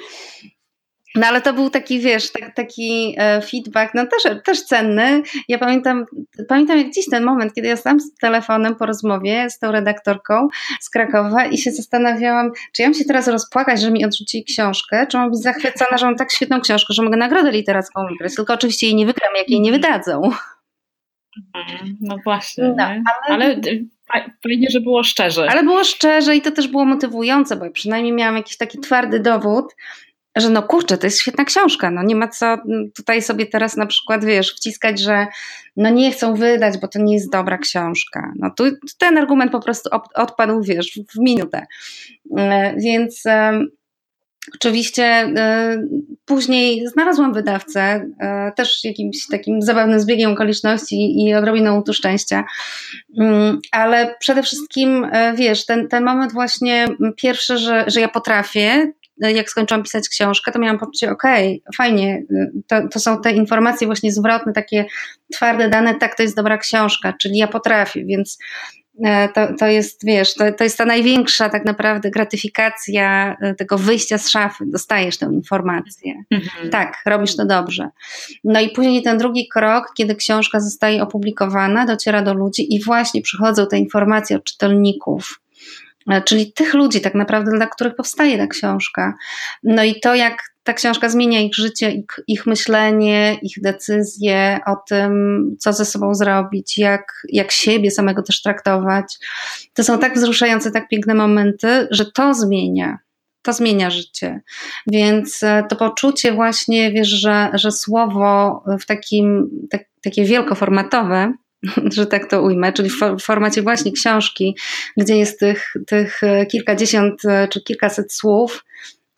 No ale to był taki, wiesz, tak, taki e, feedback, no też, też cenny. Ja pamiętam, pamiętam jak dziś ten moment, kiedy ja stałam z telefonem po rozmowie z tą redaktorką z Krakowa i się zastanawiałam, czy ja mam się teraz rozpłakać, że mi odrzucili książkę, czy mam być zachwycona, że mam tak świetną książkę, że mogę nagrodę literacką wygrać, tylko oczywiście jej nie wygram, jak jej nie wydadzą. Mhm, no właśnie, no, ale... ale fajnie, że było szczerze. Ale było szczerze i to też było motywujące, bo przynajmniej miałam jakiś taki twardy dowód, że no kurczę, to jest świetna książka, no nie ma co tutaj sobie teraz na przykład, wiesz, wciskać, że no nie chcą wydać, bo to nie jest dobra książka. No tu ten argument po prostu odpadł, wiesz, w minutę. E, więc oczywiście e, później znalazłam wydawcę, e, też jakimś takim zabawnym zbiegiem okoliczności i odrobiną tu szczęścia, mm, ale przede wszystkim, wiesz, ten, ten moment właśnie pierwszy, że, że ja potrafię, jak skończyłam pisać książkę, to miałam poczucie, okej, okay, fajnie, to, to są te informacje właśnie zwrotne, takie twarde dane, tak, to jest dobra książka, czyli ja potrafię, więc e, to, to jest, wiesz, to, to jest ta największa tak naprawdę gratyfikacja e, tego wyjścia z szafy. Dostajesz tę informację. Mhm. Tak, robisz to dobrze. No i później ten drugi krok, kiedy książka zostaje opublikowana, dociera do ludzi i właśnie przychodzą te informacje od czytelników. E, czyli tych ludzi tak naprawdę, dla których powstaje ta książka. No i to, jak ta książka zmienia ich życie, ich, ich myślenie, ich decyzje o tym, co ze sobą zrobić, jak, jak siebie samego też traktować. To są tak wzruszające, tak piękne momenty, że to zmienia. To zmienia życie. Więc e, to poczucie właśnie, wiesz, że, że słowo w takim, tak, takie wielkoformatowe, że tak to ujmę, czyli w formacie właśnie książki, gdzie jest tych, tych e, kilkadziesiąt e, czy kilkaset słów,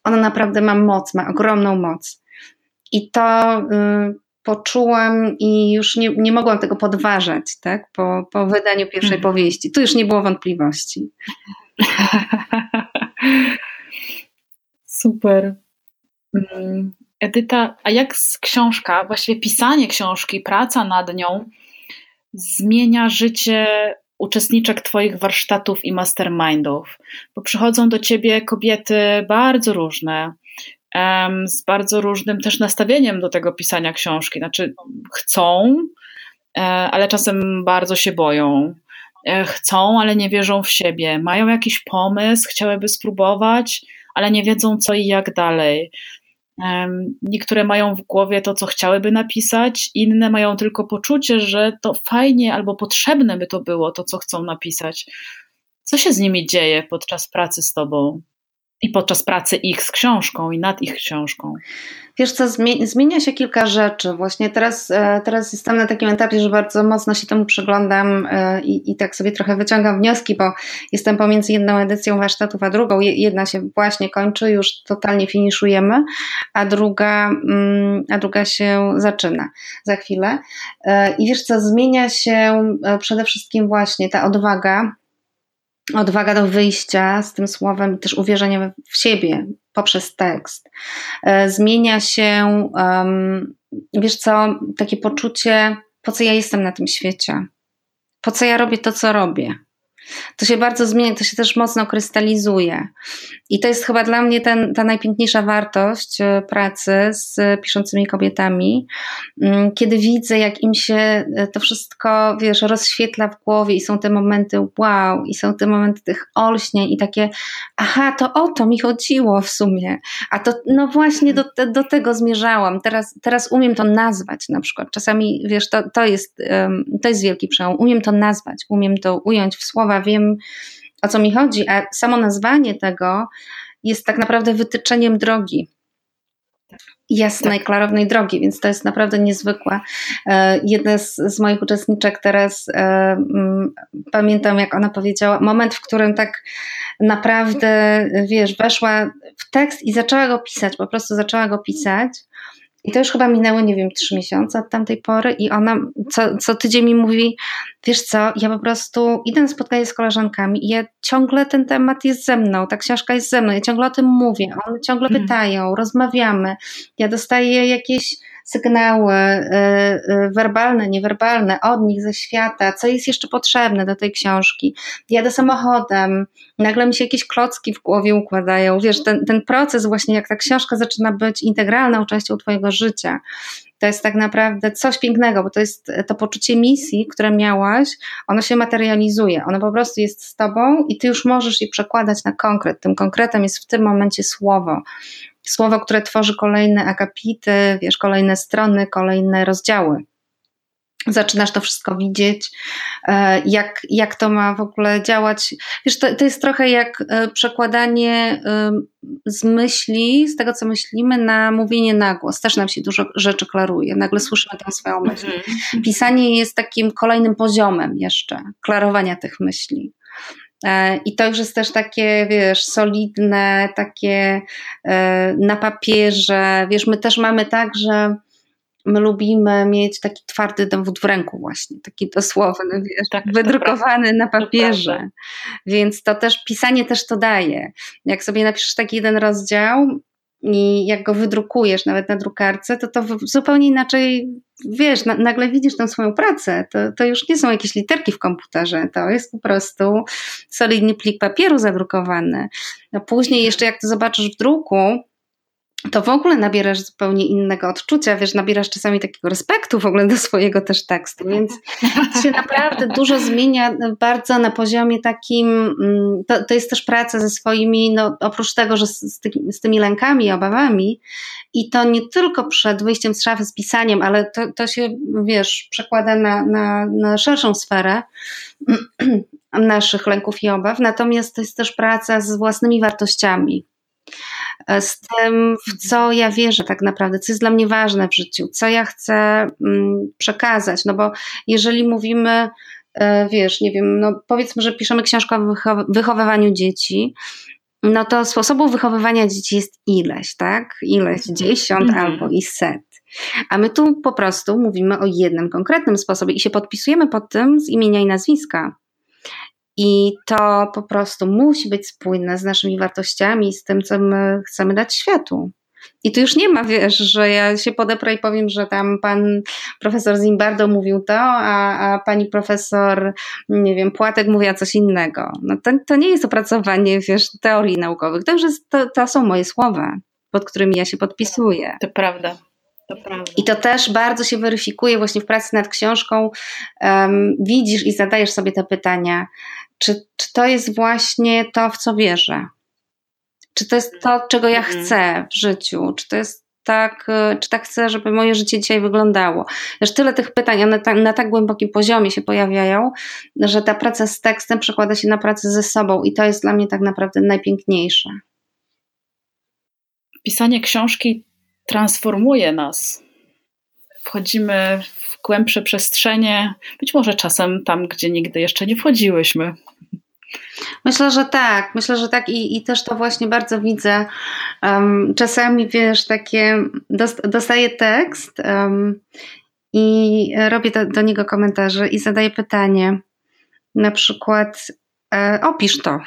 ona naprawdę ma moc, ma ogromną moc. I to y, poczułam i już nie, nie mogłam tego podważać, tak? Po, po wydaniu pierwszej mhm. powieści. Tu już nie było wątpliwości. Super. Mm, Edyta, a jak z książka, właściwie pisanie książki, praca nad nią zmienia życie uczestniczek Twoich warsztatów i mastermindów, bo przychodzą do Ciebie kobiety bardzo różne, z bardzo różnym też nastawieniem do tego pisania książki. Znaczy, chcą, e, ale czasem bardzo się boją. E, chcą, ale nie wierzą w siebie. Mają jakiś pomysł, chciałyby spróbować, ale nie wiedzą co i jak dalej. Niektóre mają w głowie to, co chciałyby napisać, inne mają tylko poczucie, że to fajnie albo potrzebne by to było, to, co chcą napisać. Co się z nimi dzieje podczas pracy z Tobą? I podczas pracy ich z książką i nad ich książką? Wiesz co, zmienia się kilka rzeczy. Właśnie teraz, e, teraz jestem na takim etapie, że bardzo mocno się temu przyglądam e, i, i tak sobie trochę wyciągam wnioski, bo jestem pomiędzy jedną edycją warsztatów a drugą. Jedna się właśnie kończy, już totalnie finiszujemy, a druga, mm, a druga się zaczyna za chwilę. E, I wiesz co, zmienia się przede wszystkim właśnie ta odwaga, odwaga do wyjścia z tym słowem, też uwierzenie w siebie poprzez tekst. E, zmienia się, wiesz co, takie poczucie, po co ja jestem na tym świecie, po co ja robię to, co robię. To się bardzo zmienia, to się też mocno krystalizuje. I to jest chyba dla mnie ten, ta najpiękniejsza wartość e, pracy z piszącymi kobietami, mm, kiedy widzę, jak im się e, to wszystko, wiesz, rozświetla w głowie i są te momenty wow, i są te momenty tych olśnień i takie, aha, to o to mi chodziło w sumie. A to, no właśnie do, do tego zmierzałam. Teraz, teraz umiem to nazwać na przykład. Czasami, wiesz, to, to, jest, to jest wielki przełom. Umiem to nazwać, umiem to ująć w słowa, wiem o co mi chodzi, a samo nazwanie tego jest tak naprawdę wytyczeniem drogi. Jasnej, tak. klarownej drogi, więc to jest naprawdę niezwykłe. E, jedna z, z moich uczestniczek teraz e, m, pamiętam, jak ona powiedziała, moment, w którym tak naprawdę, wiesz, weszła w tekst i zaczęła go pisać, po prostu zaczęła go pisać. I to już chyba minęły, nie wiem, trzy miesiące od tamtej pory i ona co, co tydzień mi mówi, wiesz co, ja po prostu idę na spotkanie z koleżankami i ja ciągle ten temat jest ze mną, ta książka jest ze mną, ja ciągle o tym mówię, one ciągle hmm. pytają, rozmawiamy, ja dostaję jakieś sygnały y, y, werbalne, niewerbalne od nich ze świata, co jest jeszcze potrzebne do tej książki. Jadę samochodem, nagle mi się jakieś klocki w głowie układają. Wiesz, ten, ten proces właśnie, jak ta książka zaczyna być integralną częścią twojego życia, to jest tak naprawdę coś pięknego, bo to jest to poczucie misji, które miałaś, ono się materializuje, ono po prostu jest z tobą i ty już możesz je przekładać na konkret. Tym konkretem jest w tym momencie słowo słowo, które tworzy kolejne akapity, wiesz, kolejne strony, kolejne rozdziały. Zaczynasz to wszystko widzieć, e, jak, jak to ma w ogóle działać. Wiesz, to, to jest trochę jak e, przekładanie z myśli, z tego co myślimy, na mówienie na głos. Też nam się dużo rzeczy klaruje. Nagle słyszymy tę swoją myśl. Mhm. Pisanie jest takim kolejnym poziomem jeszcze klarowania tych myśli. E, I to już jest też takie, wiesz, solidne, takie e, na papierze. Wiesz, my też mamy tak, że my lubimy mieć taki twardy dowód w ręku właśnie, taki dosłowny, wiesz, tak, wydrukowany na papierze. Więc to też, pisanie też to daje. Jak sobie napiszesz taki jeden rozdział, i jak go wydrukujesz nawet na drukarce, to to zupełnie inaczej, wiesz, na, nagle widzisz tę swoją pracę. To, to już nie są jakieś literki w komputerze, to jest po prostu solidny plik papieru zadrukowany. No później jeszcze jak to zobaczysz w druku, to w ogóle nabierasz zupełnie innego odczucia, wiesz, nabierasz czasami takiego respektu w ogóle do swojego też tekstu, więc się naprawdę dużo zmienia bardzo na poziomie takim, mm, to, to jest też praca ze swoimi, no oprócz tego, że z, z, tymi, lękami obawami i to nie tylko przed wyjściem z szafy, z pisaniem, ale to, to się, wiesz, przekłada na, na, na szerszą sferę naszych lęków i obaw, natomiast to jest też praca z własnymi wartościami, z tym, w co ja wierzę tak naprawdę, co jest dla mnie ważne w życiu, co ja chcę mm, przekazać. No bo jeżeli mówimy, e, wiesz, nie wiem, no powiedzmy, że piszemy książkę o wychowywaniu dzieci, no to sposobów wychowywania dzieci jest ileś, tak? Ileś, dziesiąt mhm. albo i set. A my tu po prostu mówimy o jednym konkretnym sposobie i się podpisujemy pod tym z imienia i nazwiska. I to po prostu musi być spójne z naszymi wartościami, z tym, co my chcemy dać światu. I tu już nie ma, wiesz, że ja się podeprę i powiem, że tam pan profesor Zimbardo mówił to, a, a pani profesor, nie wiem, Płatek mówiła coś innego. No to, to nie jest opracowanie, wiesz, teorii naukowych. To już jest, to, to są moje słowa, pod którymi ja się podpisuję. To prawda. To. I to też bardzo się weryfikuje właśnie w pracy nad książką. Um, widzisz i zadajesz sobie te pytania, czy, czy to jest właśnie to, w co wierzę? Czy to jest to, czego ja mhm. chcę w życiu? Czy to jest tak, e, czy tak chcę, żeby moje życie dzisiaj wyglądało? Wiesz, tyle tych pytań, one ta, na tak głębokim poziomie się pojawiają, że ta praca z tekstem przekłada się na pracę ze sobą i to jest dla mnie tak naprawdę najpiękniejsze. Pisanie książki transformuje nas. Wchodzimy w głębsze przestrzenie, być może czasem tam, gdzie nigdy jeszcze nie wchodziłyśmy. Myślę, że tak. Myślę, że tak i, i też to właśnie bardzo widzę. Um, czasami wiesz, takie dostaję tekst um, i robię do, do, niego komentarze i zadaję pytanie. Na przykład e, opisz to.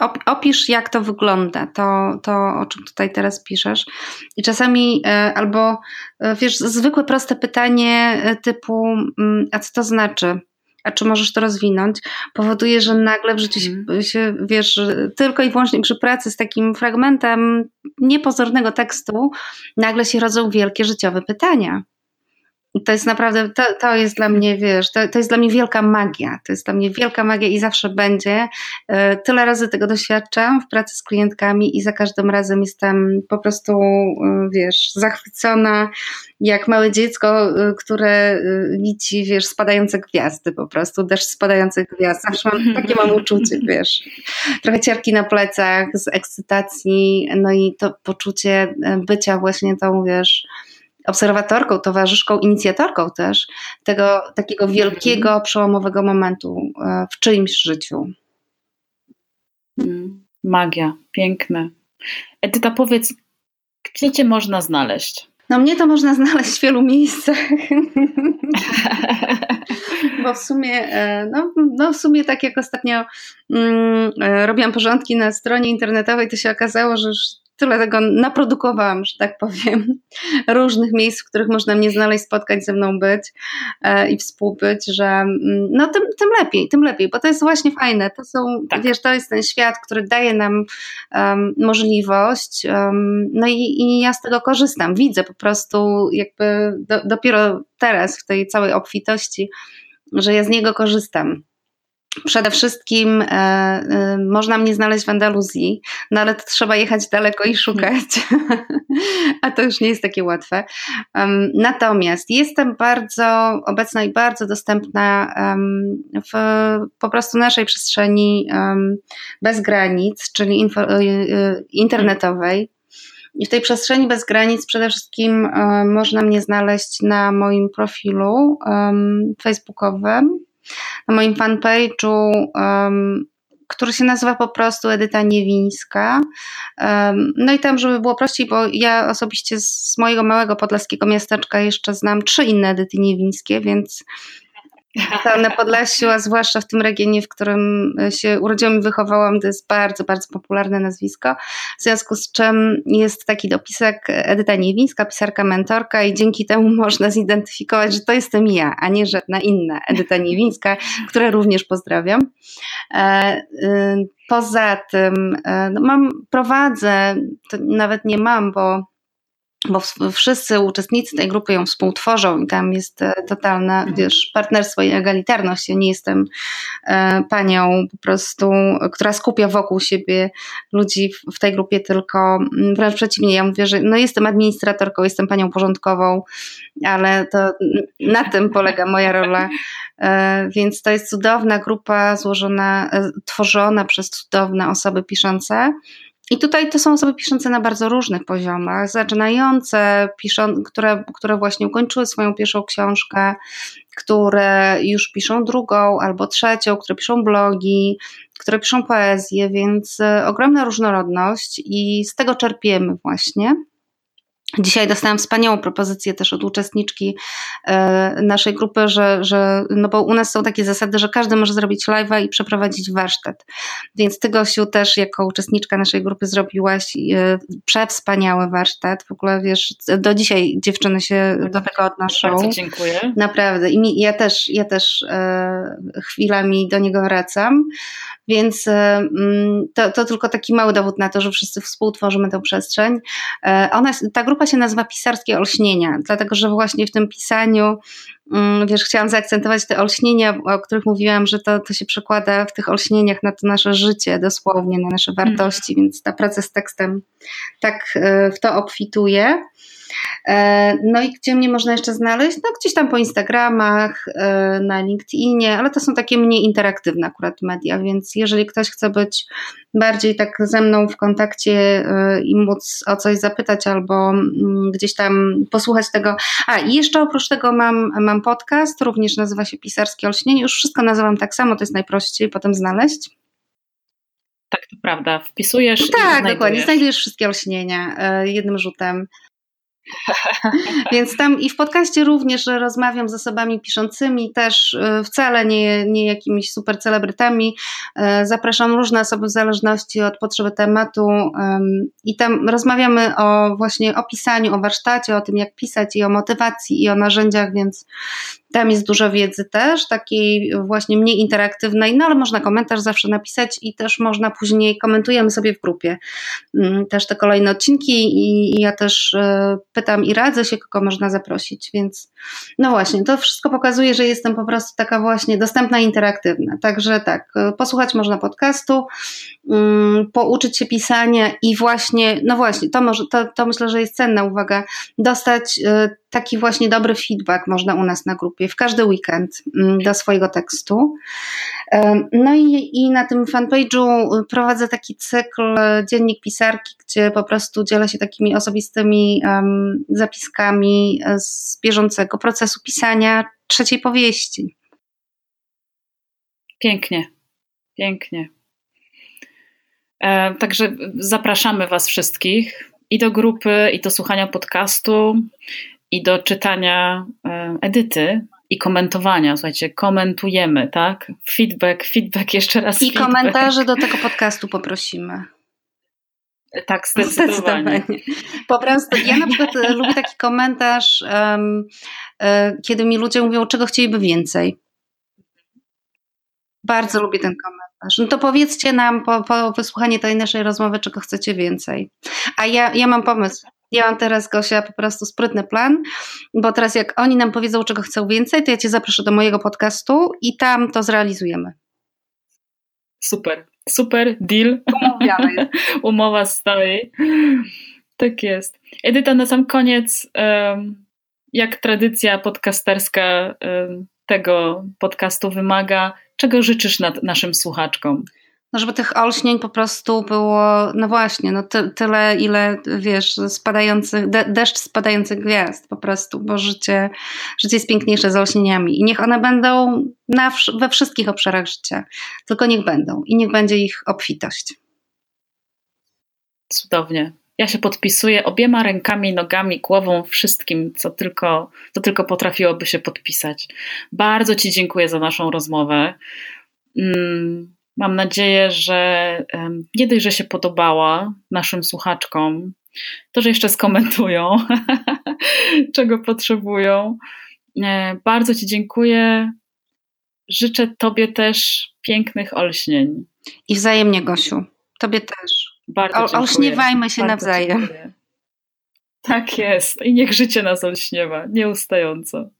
Op, opisz, jak to wygląda, to, to o czym tutaj teraz piszesz. I czasami e, albo e, wiesz, zwykłe proste pytanie e, typu, mm, a co to znaczy? A czy możesz to rozwinąć, powoduje, że nagle w życiu się, mhm. się, wiesz, tylko i wyłącznie przy pracy z takim fragmentem niepozornego tekstu, nagle się rodzą wielkie życiowe pytania. To jest naprawdę, to, to jest dla mnie, wiesz, to, to jest dla mnie wielka magia. To jest dla mnie wielka magia i zawsze będzie. E, tyle razy tego doświadczam w pracy z klientkami i za każdym razem jestem po prostu, e, wiesz, zachwycona jak małe dziecko, e, które widzi, wiesz, spadające gwiazdy po prostu, deszcz spadających gwiazd. Zawsze mam, takie mam uczucie, wiesz. Trochę ciarki na plecach, z ekscytacji, no i to poczucie bycia właśnie tą, wiesz, obserwatorką, towarzyszką, inicjatorką też tego takiego wielkiego, mhm. przełomowego momentu e, w czyimś życiu. Mm, magia, piękne. Edyta, powiedz, gdzie cię można znaleźć? No mnie to można znaleźć w wielu miejscach. Bo w sumie, e, no, no w sumie tak jak ostatnio mm, e, robiłam porządki na stronie internetowej, to się okazało, że już tyle tego naprodukowałam, że tak powiem, różnych miejsc, w których można mnie znaleźć, spotkać ze mną być e, i współbyć, że mm, no tym, tym lepiej, tym lepiej, bo to jest właśnie fajne. To są, tak. wiesz, to jest ten świat, który daje nam um, możliwość, um, no i, i, ja z tego korzystam. Widzę po prostu jakby do, dopiero teraz w tej całej obfitości, że ja z niego korzystam. Przede wszystkim e, e, można mnie znaleźć w Andaluzji, no ale to trzeba jechać daleko i szukać, a to już nie jest takie łatwe. Um, natomiast jestem bardzo obecna i bardzo dostępna um, w po prostu naszej przestrzeni um, bez granic, czyli info, e, e, internetowej. I w tej przestrzeni bez granic przede wszystkim można mnie znaleźć na moim profilu facebookowym na moim fanpage'u, um, który się nazywa po prostu Edyta Niewińska. Um, no i tam, żeby było prościej, bo ja osobiście z mojego małego podlaskiego miasteczka jeszcze znam trzy inne Edyty Niewińskie, więc na Podlasiu, a zwłaszcza w tym regionie, w którym się urodziłam i wychowałam, to jest bardzo, bardzo popularne nazwisko. W związku z czym jest taki dopisek Edyta Niewińska, pisarka, mentorka i dzięki temu można zidentyfikować, że to jestem ja, a nie żadna inna Edyta Niewińska, która również pozdrawiam. E, y, poza tym e, no mam, prowadzę, nawet nie mam, bo bo wszyscy uczestnicy tej grupy ją współtworzą i tam jest e, totalne, mhm. wiesz, partnerstwo i egalitarność. Ja nie jestem e, panią po prostu, która skupia wokół siebie ludzi w, w tej grupie, tylko mm, wręcz przeciwnie, ja mówię, że no jestem administratorką, jestem panią porządkową, ale to na tym polega moja rola. E, więc to jest cudowna grupa złożona, tworzona przez cudowne osoby piszące, i tutaj to są osoby piszące na bardzo różnych poziomach, zaczynające, piszą, które, które właśnie ukończyły swoją pierwszą książkę, które już piszą drugą albo trzecią, które piszą blogi, które piszą poezję, więc e, ogromna różnorodność i z tego czerpiemy właśnie. Dzisiaj dostałam wspaniałą propozycję też od uczestniczki e, naszej grupy, że, że no bo u nas są takie zasady, że każdy może zrobić live'a i przeprowadzić warsztat. Więc ty, Gosiu, też jako uczestniczka naszej grupy zrobiłaś e, przewspaniały warsztat. W ogóle wiesz, do dzisiaj dziewczyny się do tego odnoszą. Bardzo dziękuję. Naprawdę. I mi, ja też, ja też e, chwilami do niego wracam. Więc mm, to, to tylko taki mały dowód na to, że wszyscy współtworzymy tę przestrzeń. Ona, ta grupa się nazywa Pisarskie Olśnienia, dlatego że właśnie w tym pisaniu mm, wiesz, chciałam zaakcentować te olśnienia, o których mówiłam, że to, to się przekłada w tych olśnieniach na to nasze życie dosłownie, na nasze wartości, mm. więc ta praca z tekstem tak e, w to obfituje. E, no i gdzie mnie można jeszcze znaleźć? No gdzieś tam po Instagramach, e, na LinkedInie, ale to są takie mniej interaktywne akurat media, więc jeżeli ktoś chce być bardziej tak ze mną w kontakcie e, i móc o coś zapytać albo mm, gdzieś tam posłuchać tego. A i jeszcze oprócz tego mam, mam podcast, również nazywa się Pisarskie Olśnienie. Już wszystko nazywam tak samo, to jest najprościej potem znaleźć. Tak, to prawda. Wpisujesz. Tak, dokładnie. Znajdujesz wszystkie olśnienia jednym rzutem. Więc tam i w podcaście również rozmawiam z osobami piszącymi, też y, wcale nie, nie jakimiś super celebrytami. Y, zapraszam różne osoby w zależności od potrzeby tematu i tam rozmawiamy o właśnie o pisaniu, o warsztacie, o tym jak pisać i o motywacji i o narzędziach, więc tam jest dużo wiedzy też, takiej właśnie mniej interaktywnej, no ale można komentarz zawsze napisać i też można później komentujemy sobie w grupie mm, też te kolejne odcinki i ja też e, pytam i radzę się, kogo można zaprosić, więc no właśnie, to wszystko pokazuje, że jestem po prostu taka właśnie dostępna i interaktywna. Także tak, e, posłuchać można podcastu, mm, pouczyć się pisania i właśnie, no właśnie, to, może, to, to myślę, że jest cenna uwaga, dostać e, taki właśnie dobry feedback można u nas na grupie w każdy weekend mm, do swojego tekstu. No i, i na tym fanpage'u prowadzę taki cykl Dziennik Pisarki, gdzie po prostu dzielę się takimi osobistymi um, zapiskami z bieżącego procesu pisania trzeciej powieści. Pięknie, pięknie. E, także zapraszamy Was wszystkich i do grupy, i do słuchania podcastu, i do czytania e, edyty i komentowania. Słuchajcie, komentujemy, tak? Feedback, feedback, jeszcze raz. I feedback. komentarze do tego podcastu poprosimy. Tak, zdecydowanie. zdecydowanie. Po prostu, ja na przykład e, lubię taki komentarz, um, kiedy mi ludzie mówią, czego chcieliby więcej. Bardzo lubię ten komentarz. No to powiedzcie nam po, po wysłuchaniu tej naszej rozmowy, czego chcecie więcej. A ja, ja mam pomysł. Ja mam teraz, Gosia, po prostu sprytny plan, bo teraz jak oni nam powiedzą, czego chcą więcej, to ja Cię zaproszę do mojego podcastu i tam to zrealizujemy. Super, super, deal. Umawiamy. Umowa stoi. Tak jest. Edyta, na sam koniec, jak tradycja podcasterska tego podcastu wymaga, czego życzysz naszym słuchaczkom? no żeby tych olśnień po prostu było, no właśnie, no ty, tyle, ile wiesz, spadających, de, deszcz spadających gwiazd po prostu, bo życie, życie jest piękniejsze z olśnieniami i niech one będą na, we wszystkich obszarach życia, tylko niech będą i niech będzie ich obfitość. Cudownie. Ja się podpisuję obiema rękami, nogami, głową, wszystkim, co tylko, co tylko potrafiłoby się podpisać. Bardzo Ci dziękuję za naszą rozmowę. Mm Mam nadzieję, że nie dość, że się podobała naszym słuchaczkom, to, że jeszcze skomentują, czego potrzebują. E, bardzo Ci dziękuję. Życzę Tobie też pięknych olśnień. I wzajemnie, Gosiu. Tobie też. Bardzo dziękuję. Olśniewajmy się Bardzo nawzajem. Dziękuję. Tak jest. I niech życie nas olśniewa, nieustająco.